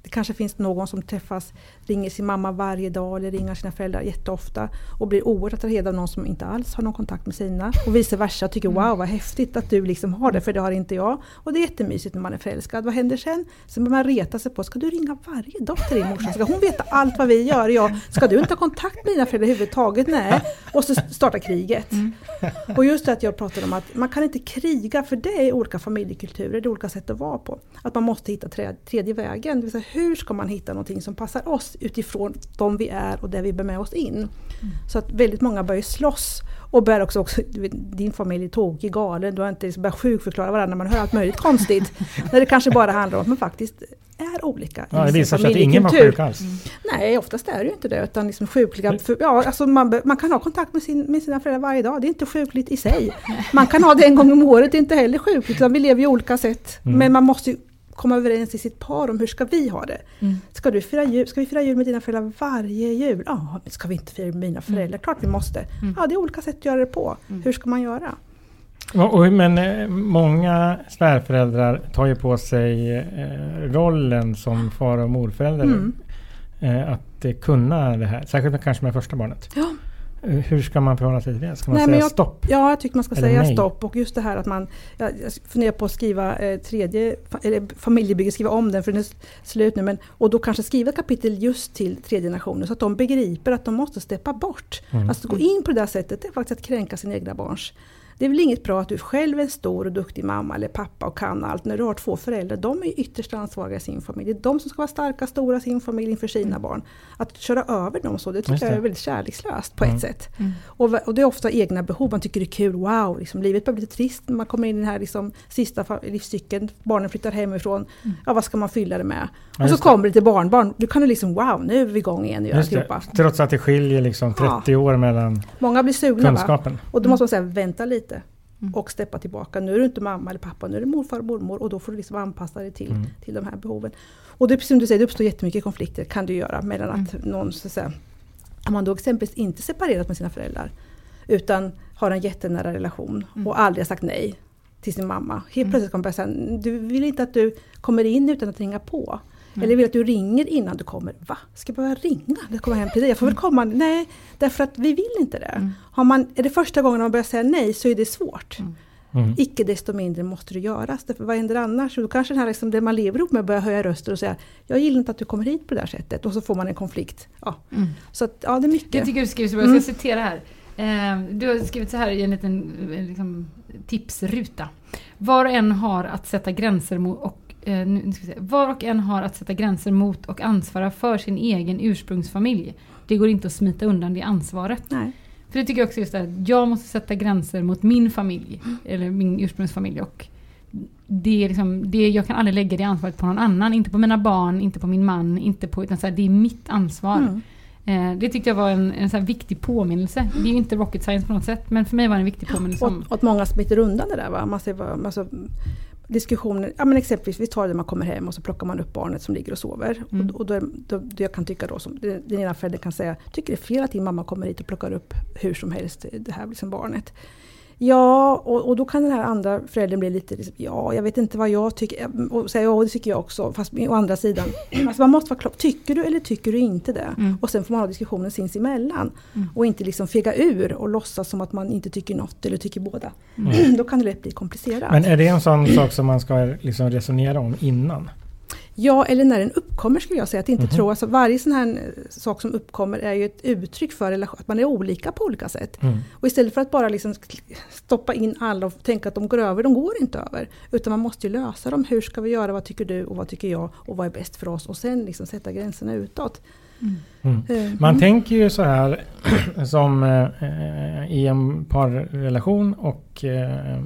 det kanske finns någon som träffas, ringer sin mamma varje dag eller ringer sina föräldrar jätteofta och blir oerhört attraherad av någon som inte alls har någon kontakt med sina. Och vice versa, tycker wow vad häftigt att du liksom har det för det har inte jag. Och det är jättemysigt när man är förälskad. Vad händer sen? Sen börjar man reta sig på, ska du ringa varje dag till din morsa? Ska hon veta allt vad vi gör? Ja, ska du inte ha kontakt med dina föräldrar överhuvudtaget? Nej. Och så startar kriget. Och just det att jag pratade om att man kan inte kriga för det är olika familjekulturer, det är olika sätt att vara på. Att man måste hitta tredje vägen. Det vill säga, hur ska man hitta någonting som passar oss utifrån de vi är och det vi bär med oss in. Så att väldigt många börjar slåss och börjar också, också din familj är tokig, galen, du har inte liksom börjat sjukförklara varandra, man hör allt möjligt konstigt. när det kanske bara handlar om att man faktiskt är olika Ja, det visar sig att ingen var sjuk alls. Nej, oftast är det ju inte det. Utan liksom sjukliga, för, ja, alltså man, man kan ha kontakt med, sin, med sina föräldrar varje dag. Det är inte sjukligt i sig. Man kan ha det en gång om året, det är inte heller sjukligt. Utan vi lever ju olika sätt. Mm. Men man måste ju komma överens i sitt par om hur ska vi ha det. Mm. Ska, du fira jul, ska vi fira jul med dina föräldrar varje jul? Ja, men ska vi inte fira med mina föräldrar? Klart vi måste. Mm. Ja, det är olika sätt att göra det på. Hur ska man göra? Men eh, många svärföräldrar tar ju på sig eh, rollen som far och morförälder. Mm. Eh, att kunna det här. Särskilt kanske med första barnet. Ja. Eh, hur ska man förhålla sig till det? Ska man Nej, säga jag- stopp? Ja, jag tycker man ska Eller säga nej. stopp. Och just det här att man... Jag, funderar på att skriva eh, tredje, eller familjebygge, skriva om den för den är slut nu. Men, och då kanske skriva kapitel just till tredje generationen så att de begriper att de måste steppa bort. Mm. Alltså gå in på det där sättet, det är faktiskt att kränka sina egna barns. Det är väl inget bra att du själv är en stor och duktig mamma eller pappa och kan allt. När du har två föräldrar, de är ytterst ansvariga i sin familj. Det är de som ska vara starka, stora i sin familj inför sina barn. Att köra över dem så, det tycker Just jag det. är väldigt kärlekslöst på Mm. ett sätt. Och, va- och det är ofta egna behov, man tycker det är kul, wow, liksom, livet börjar bli lite trist när man kommer in i den här liksom, sista livscykeln, barnen flyttar hemifrån, ja vad ska man fylla det med? Ja, och så det. kommer det till barnbarn, då kan du liksom wow, nu är vi igång igen och gör det. alltihopa. Trots att det skiljer liksom 30 år mellan Många blir sugna va? kunskapen. Och då måste man säga vänta lite Mm. och steppa tillbaka. Nu är du inte mamma eller pappa, nu är det morfar och mormor och då får du liksom anpassa dig till, Mm. till de här behoven. Och det är precis som du säger, det uppstår jättemycket konflikter kan det göra mellan att Mm. någon, så att säga, om man då exempelvis inte separerat med sina föräldrar utan har en jättenära relation Mm. och aldrig har sagt nej till sin mamma. Helt plötsligt kommer jag säga, du vill inte att du kommer in utan att ringa på. Mm. Eller vill att du ringer innan du kommer. Va? Ska jag behöva ringa? Jag kommer hem till dig. Jag får väl komma? Nej, därför att vi vill inte det. Mm. Har man, är det första gången man börjar säga nej så är det svårt. Mm. Icke desto mindre måste det göras. Därför vad händer annars? Då kanske den här, liksom, det man lever ihop med börjar höja röster och säga Jag gillar inte att du kommer hit på det här sättet. Och så får man en konflikt. Ja. Mm. Så att, ja, det är Jag mycket. tycker du skriver så bra, jag ska citera här. Eh, Du har skrivit så här i en liten eh, liksom, tipsruta. Var och en har att sätta gränser mot och eh, nu ska vi se. Var och en har att sätta gränser mot och ansvara för sin egen ursprungsfamilj. Det går inte att smita undan det ansvaret. Nej. För det tycker jag också just det jag måste sätta gränser mot min familj, eller min ursprungsfamilj. Och det är liksom, det, jag kan aldrig lägga det ansvaret på någon annan, inte på mina barn, inte på min man, inte på, utan så här, det är mitt ansvar. Mm. Eh, det tyckte jag var en, en så viktig påminnelse. Det är ju inte rocket science på något sätt, men för mig var det en viktig påminnelse. Och, Om, och att många smiter undan det där. Va? Man ser, alltså, diskussioner, ja men exempelvis vi tar det när man kommer hem och så plockar man upp barnet som ligger och sover. Mm. Och, och då, då, då jag kan tycka då som den ena föräldern kan säga, tycker det är fel att din mamma kommer hit och plockar upp hur som helst det här liksom barnet. Ja, och, och då kan den här andra föräldern bli lite, liksom, ja jag vet inte vad jag tycker, och säga ja det tycker jag också, fast å andra sidan. Alltså man måste vara klar, tycker du eller tycker du inte det? Mm. Och sen får man ha diskussionen sinsemellan. Mm. Och inte liksom fega ur och låtsas som att man inte tycker något eller tycker båda. Mm. Då kan det lätt bli komplicerat. Men är det en sån sak som man ska liksom resonera om innan? Ja, eller när den uppkommer skulle jag säga. Att inte tro, alltså varje sån här eh, sak som uppkommer är ju ett uttryck för att man är olika på olika sätt. Mm. Och istället för att bara liksom stoppa in alla och tänka att de går över, de går inte över. Utan man måste ju lösa dem. Hur ska vi göra? Vad tycker du? Och vad tycker jag? Och vad är bäst för oss? Och sen liksom sätta gränserna utåt. Mm. Eh, Man mm. tänker ju så här som eh, i en parrelation och eh,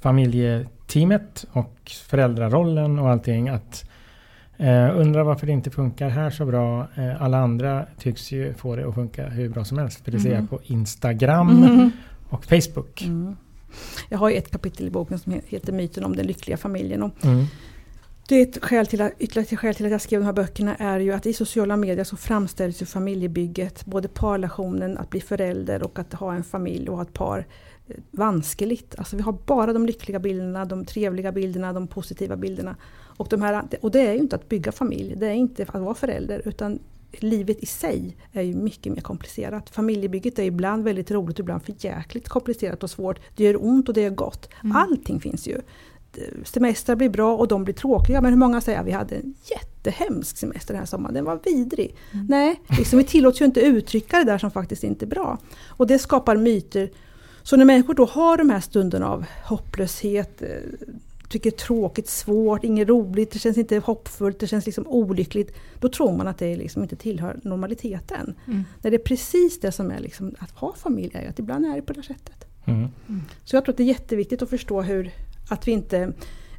familjeteamet och föräldrarollen och allting att eh, undra varför det inte funkar här så bra. Eh, alla andra tycks ju få det att funka hur bra som helst. För det ser jag på Instagram Mm. och Facebook. Mm. Jag har ju ett kapitel i boken som he- heter Myten om den lyckliga familjen. Och Mm. det är ett skäl till att, ytterligare ett skäl till att jag skrev de här böckerna är ju att i sociala medier så framställs ju familjebygget, både parrelationen, att bli förälder och att ha en familj och ha ett par eh, vanskligt. Alltså vi har bara de lyckliga bilderna, de trevliga bilderna, de positiva bilderna. Och, de här, och det är ju inte att bygga familj, det är inte att vara förälder utan livet i sig är ju mycket mer komplicerat. Familjebygget är ibland väldigt roligt, ibland för jäkligt komplicerat och svårt. Det gör ont och det gör gott. Allting finns ju. Semestrar blir bra och de blir tråkiga. Men hur många säger att vi hade en jättehemsk semester den här sommaren, den var vidrig. Nej, liksom, vi tillåts ju inte uttrycka det där som faktiskt inte är bra. Och det skapar myter. Så när människor då har de här stunderna av hopplöshet, eh, tycker är tråkigt, svårt, inget roligt, det känns inte hoppfullt, det känns liksom olyckligt. Då tror man att det liksom inte tillhör normaliteten. Mm. När det är precis det som är liksom, att ha familj, är att ibland är det på det sättet. Mm. Så jag tror att det är jätteviktigt att förstå hur, att vi inte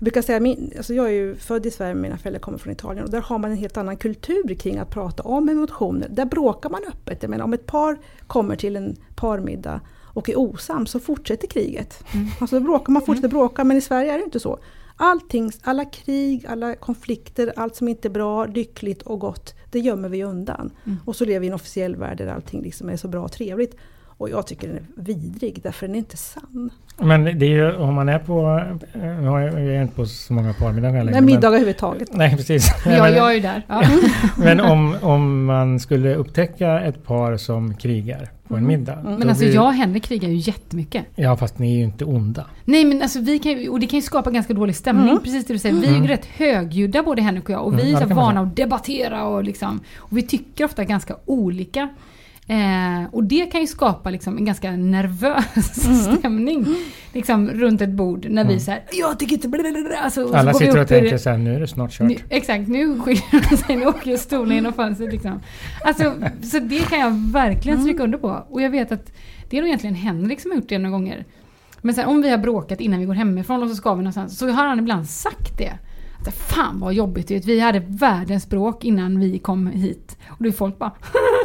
jag brukar säga, min, alltså jag är ju född i Sverige, mina föräldrar kommer från Italien och där har man en helt annan kultur kring att prata om emotioner. Där bråkar man öppet. Jag menar om ett par kommer till en parmiddag och är osams så fortsätter kriget. Alltså då bråkar man fortsätter bråka men i Sverige är det inte så. Allting, alla krig, alla konflikter, allt som inte är bra, lyckligt och gott, det gömmer vi undan. Och så lever vi i en officiell värld där allting liksom är så bra och trevligt. Och jag tycker den är vidrig därför den är inte sann. Men det är ju om man är på, nu har jag är inte på så många parmiddagar längre. Nej, middagar överhuvudtaget. Nej precis. Ja, Men- jag är ju där. Ja. Men om, om man skulle upptäcka ett par som krigar på en middag. då Men alltså blir- jag och Henrik krigar ju jättemycket. Ja fast ni är ju inte onda. Nej men alltså vi kan ju, och det kan ju skapa ganska dålig stämning, precis det du säger. Vi är ju rätt högljudda både Henrik och jag och vi Mm, är ja, kan man vana att debattera och liksom, och vi tycker ofta ganska olika. Eh, och det kan ju skapa liksom en ganska nervös Mm. stämning liksom, runt ett bord när vi säger jag tycker inte blablabla", alltså, Alla sitter och tänker så här, nu är det snart kört. nu, exakt, nu skiljer de sig, nu åker stolen genom fönstret liksom. Alltså, så det kan jag verkligen stryka under på. Och jag vet att det är nog egentligen Henrik som har gjort det några gånger. Men sen om vi har bråkat innan vi går hemifrån och så ska vi någonstans, så har han ibland sagt det. Fan vad jobbigt det. Vi hade världens bråk innan vi kom hit. Och då är folk bara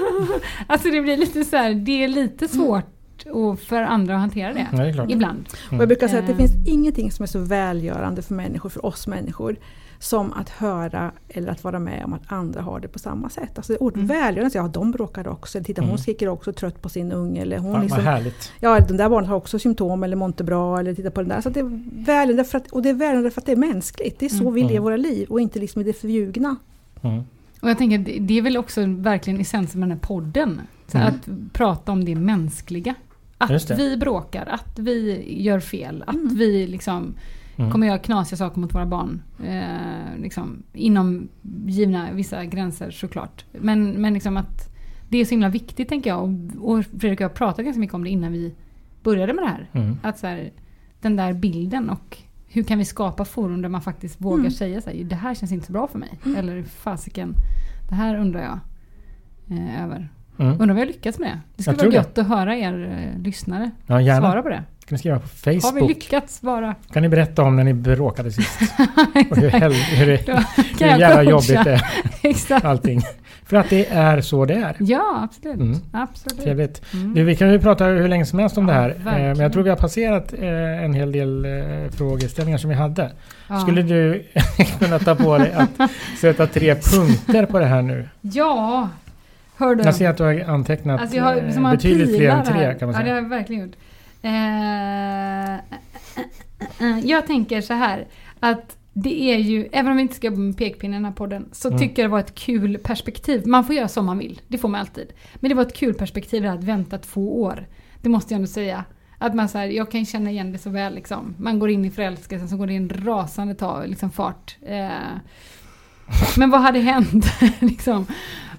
Alltså det blir lite så här, det är lite svårt och för andra att hantera det. Klart. Ibland. Och jag brukar säga att det Eh. finns ingenting som är så välgörande för människor, för oss människor, som att höra eller att vara med om att andra har det på samma sätt. Alltså ordet välgörande, så, ja de bråkar också, eller titta hon skriker också trött på sin unge. Eller hon Fan, liksom, vad härligt. ja, den där barnet har också symptom eller mår inte bra, eller titta på den där. Så det är välgörande för att, och det är välgörande för att det är mänskligt. Det är så vi lever våra liv och inte liksom i det förljugna. Mm. Och jag tänker, det- det är väl också verkligen essensen med den här podden. Så Mm. Att prata om det mänskliga. Att det. vi bråkar, att vi gör fel, att vi liksom Mm. kommer göra knasiga saker mot våra barn. Eh, liksom, inom givna vissa gränser såklart. Men, men liksom att det är så himla viktigt tänker jag. Och, och Fredrik och jag pratade ganska mycket om det innan vi började med det här. Mm. Att så här, den där bilden och hur kan vi skapa forum där man faktiskt vågar Mm. säga så här, det här känns inte så bra för mig. Eller fasiken, det här undrar jag eh, över. Mm. Undrar vi har lyckats med det? Det skulle vara det. gött att höra er eh, lyssnare Ja, gärna. svara på det. Kan ni skriva på Har vi Facebook? lyckats vara... Kan ni berätta om när ni bråkade sist? Och hur, hel- hur, det, hur jävla jobbigt det är Exakt. allting. För att det är så det är. Ja, absolut. Mm. absolut. Trevligt. Mm. Du, vi kan ju prata hur länge som helst om Ja, det här. Eh, Men verkligen. jag tror vi har passerat eh, en hel del frågeställningar som vi hade. Ja. Skulle du kunna ta på dig att sätta tre punkter på det här nu? Ja, hör du. Jag ser att du har antecknat Alltså jag har eh, som har betydligt fler än tre kan man Ja, det säga. har jag verkligen gjort. Eh, eh, jag tänker så här att det är ju, även om vi inte ska jobba med pekpinnen i den här podden, så Mm. tycker jag det var ett kul perspektiv. Man får göra som man vill, det får man alltid. Men det var ett kul perspektiv att vänta två år. Det måste jag ändå säga. Att man så här, jag kan känna igen det så väl liksom. Man går in i förälskelsen så går det en rasande ta, liksom fart. Eh, Men vad hade hänt liksom,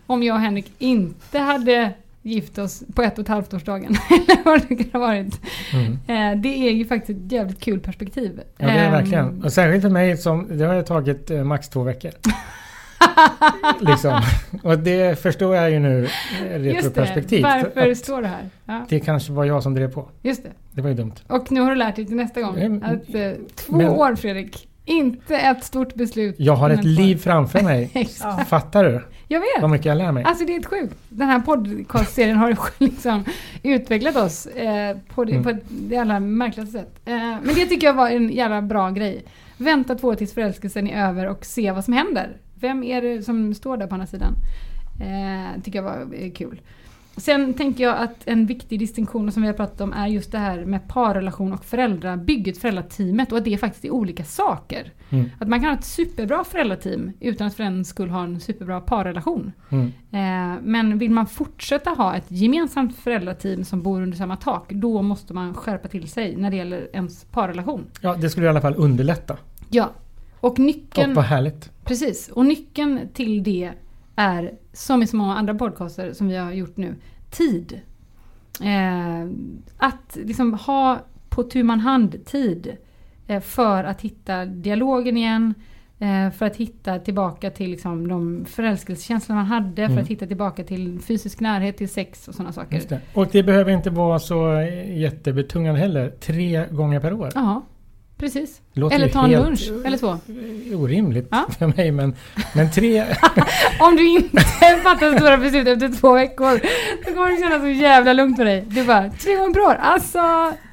om jag och Henrik inte hade gift oss på ett och ett halvt årsdagen? Eller vad det kan ha varit. Mm. Eh, det är ju faktiskt ett jävligt kul perspektiv. Ja, det är det Ehm, verkligen. Och särskilt för mig som, det har ju tagit eh, max två veckor. liksom. Och det förstår jag ju nu, eh, Just det, retroperspektiv. varför står det här? Ja, det kanske var jag som drev på. just det. Det var ju dumt. Och nu har du lärt dig till nästa gång att eh, två Men- år Fredrik, inte ett stort beslut. Jag har ett liv framför mig. Fattar du? Jag vet! Vad mycket jag lär mig. Alltså det är ett sjukt. Den här podcastserien har liksom utvecklat oss eh, på, det, Mm. på ett jävla märkligt sätt. Eh, men det tycker jag var en jävla bra grej. Vänta två år tills förälskelsen är över och se vad som händer. Vem är det som står där på andra sidan? Eh, tycker jag var eh, kul. Sen tänker jag att en viktig distinktion som vi har pratat om är just det här med parrelation och föräldrabygget, föräldrateamet och att det faktiskt är olika saker. Mm. Att man kan ha ett superbra föräldrateam utan att för den skull ha en superbra parrelation. Mm. Eh, men vill man fortsätta ha ett gemensamt föräldrateam som bor under samma tak, då måste man skärpa till sig när det gäller ens parrelation. Ja, det skulle i alla fall underlätta. Ja. Och nyckeln, Och vad härligt. precis, och nyckeln till det är, som i så många andra podcaster som vi har gjort nu, tid. Eh, att liksom ha på tu man hand tid eh, för att hitta dialogen igen, eh, för att hitta tillbaka till liksom de förälskelsekänslor man hade, för Mm. att hitta tillbaka till fysisk närhet, till sex och sådana saker. Det. Och det behöver inte vara så jättebetungande heller. Tre gånger per år. Ja, precis. Låter Eller ta en lunch, eller så. Orimligt Ja. för mig men, men tre... Om du inte fattar stora beslut efter två veckor, då kommer det kännas så jävla lugnt för dig. Du bara, tre gånger per år, alltså,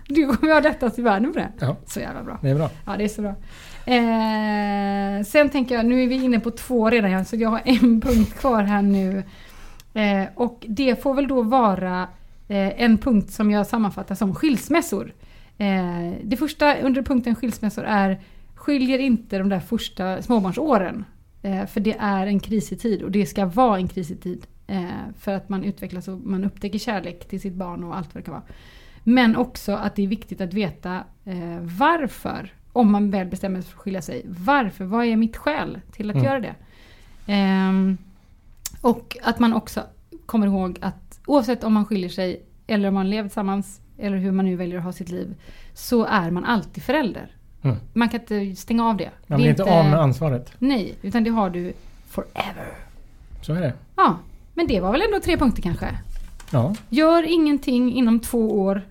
du kommer ha lättast i världen för det. Ja, Så jävla bra. det är bra. Ja, det är så bra. Eh, sen tänker jag, nu är vi inne på två redan, så jag har en punkt kvar här nu. Eh, och det får väl då vara eh, en punkt som jag sammanfattar som skilsmässor. Eh, det första under punkten skilsmässor är skiljer inte de där första småbarnsåren. Eh, för det är en krisig tid och det ska vara en krisig tid. Eh, för att man utvecklas och man upptäcker kärlek till sitt barn och allt vad det kan vara. Men också att det är viktigt att veta eh, varför, om man väl bestämmer sig för att skilja sig. Varför? Vad är mitt skäl till att Mm. göra det? Ehm, och att man också kommer ihåg att oavsett om man skiljer sig eller om man lever tillsammans eller hur man nu väljer att ha sitt liv så är man alltid förälder. Mm. Man kan inte stänga av det. Man blir inte av med ansvaret. Nej, utan det har du forever. Så är det. Ja, men det var väl ändå tre punkter kanske. Ja, Gör ingenting inom två år.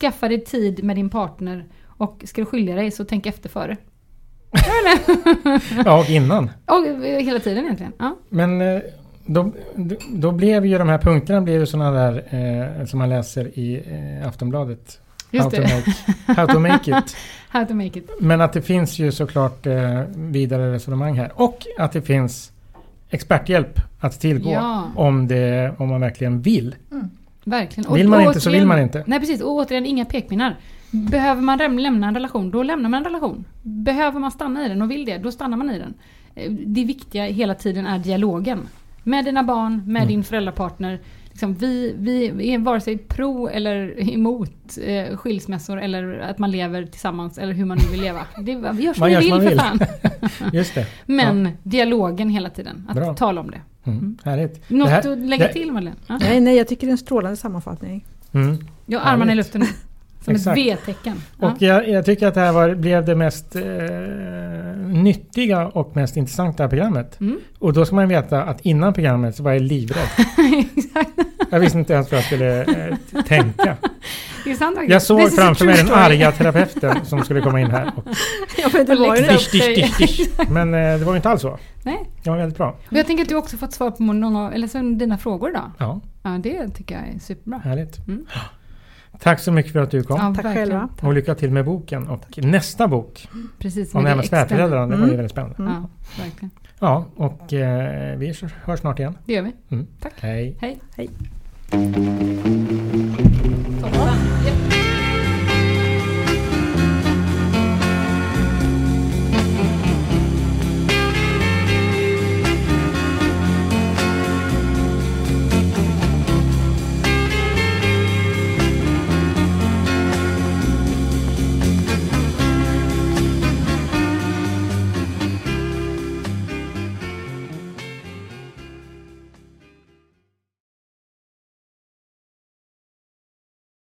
Skaffa dig tid med din partner. Och ska du skilja dig så tänk efter före. ja och innan. Och eh, hela tiden egentligen. Ja. Men eh, då, då blev ju de här punkterna blev ju sådana där eh, som man läser i eh, Aftonbladet. Just how, To det. make, how to make it. How to make it. Men att det finns ju såklart eh, vidare resonemang här. Och att det finns experthjälp att tillgå Ja. om, det, om man verkligen vill. Verkligen. Vill man och inte så vill man inte. Nej precis, och återigen inga pekpinnar. Behöver man lämna en relation, då lämnar man en relation. Behöver man stanna i den och vill det, då stannar man i den. Eh, Det viktiga hela tiden är dialogen. Med dina barn, med Mm. din föräldrapartner. Liksom vi, vi, vi är vare sig pro eller emot eh, skilsmässor eller att man lever tillsammans eller hur man nu vill leva. Det, vi gör som Man vi gör vill som man för vill. fan. Just det. Men dialogen hela tiden, att Bra. tala om det. Mm. Härligt. Något det här, att lägga det- till Madeleine? Ja. Nej, nej, jag tycker det är en strålande sammanfattning. Mm. Jag har armarna i luften nu. Som Exakt. ett V-tecken. Ja. Och jag, jag tycker att det här var, blev det mest eh, nyttiga och mest intressanta programmet. Mm. Och då ska man veta att innan programmet så var jag livrädd. Jag visste inte ens vad jag skulle eh, tänka. Jag såg framför mig den arga terapeuten som skulle komma in här. Och, Ja, men det var ju dish, dish, dish, dish. Men eh, det var ju inte alls så. Nej. Det var väldigt bra. Och jag tänker att du också fått svar på några, eller så dina frågor idag. Ja, Ja, det tycker jag är superbra. härligt. Mm. Tack så mycket för att du kom. Ja, Tack själva. Och lycka till med boken. Och nästa bok Precis. om extra. svärföräldrarna, det var ju Mm. väldigt spännande. Ja, verkligen. Ja, och eh, vi hörs snart igen. Det gör vi. Mm. Tack. Hej. Hej. Hej.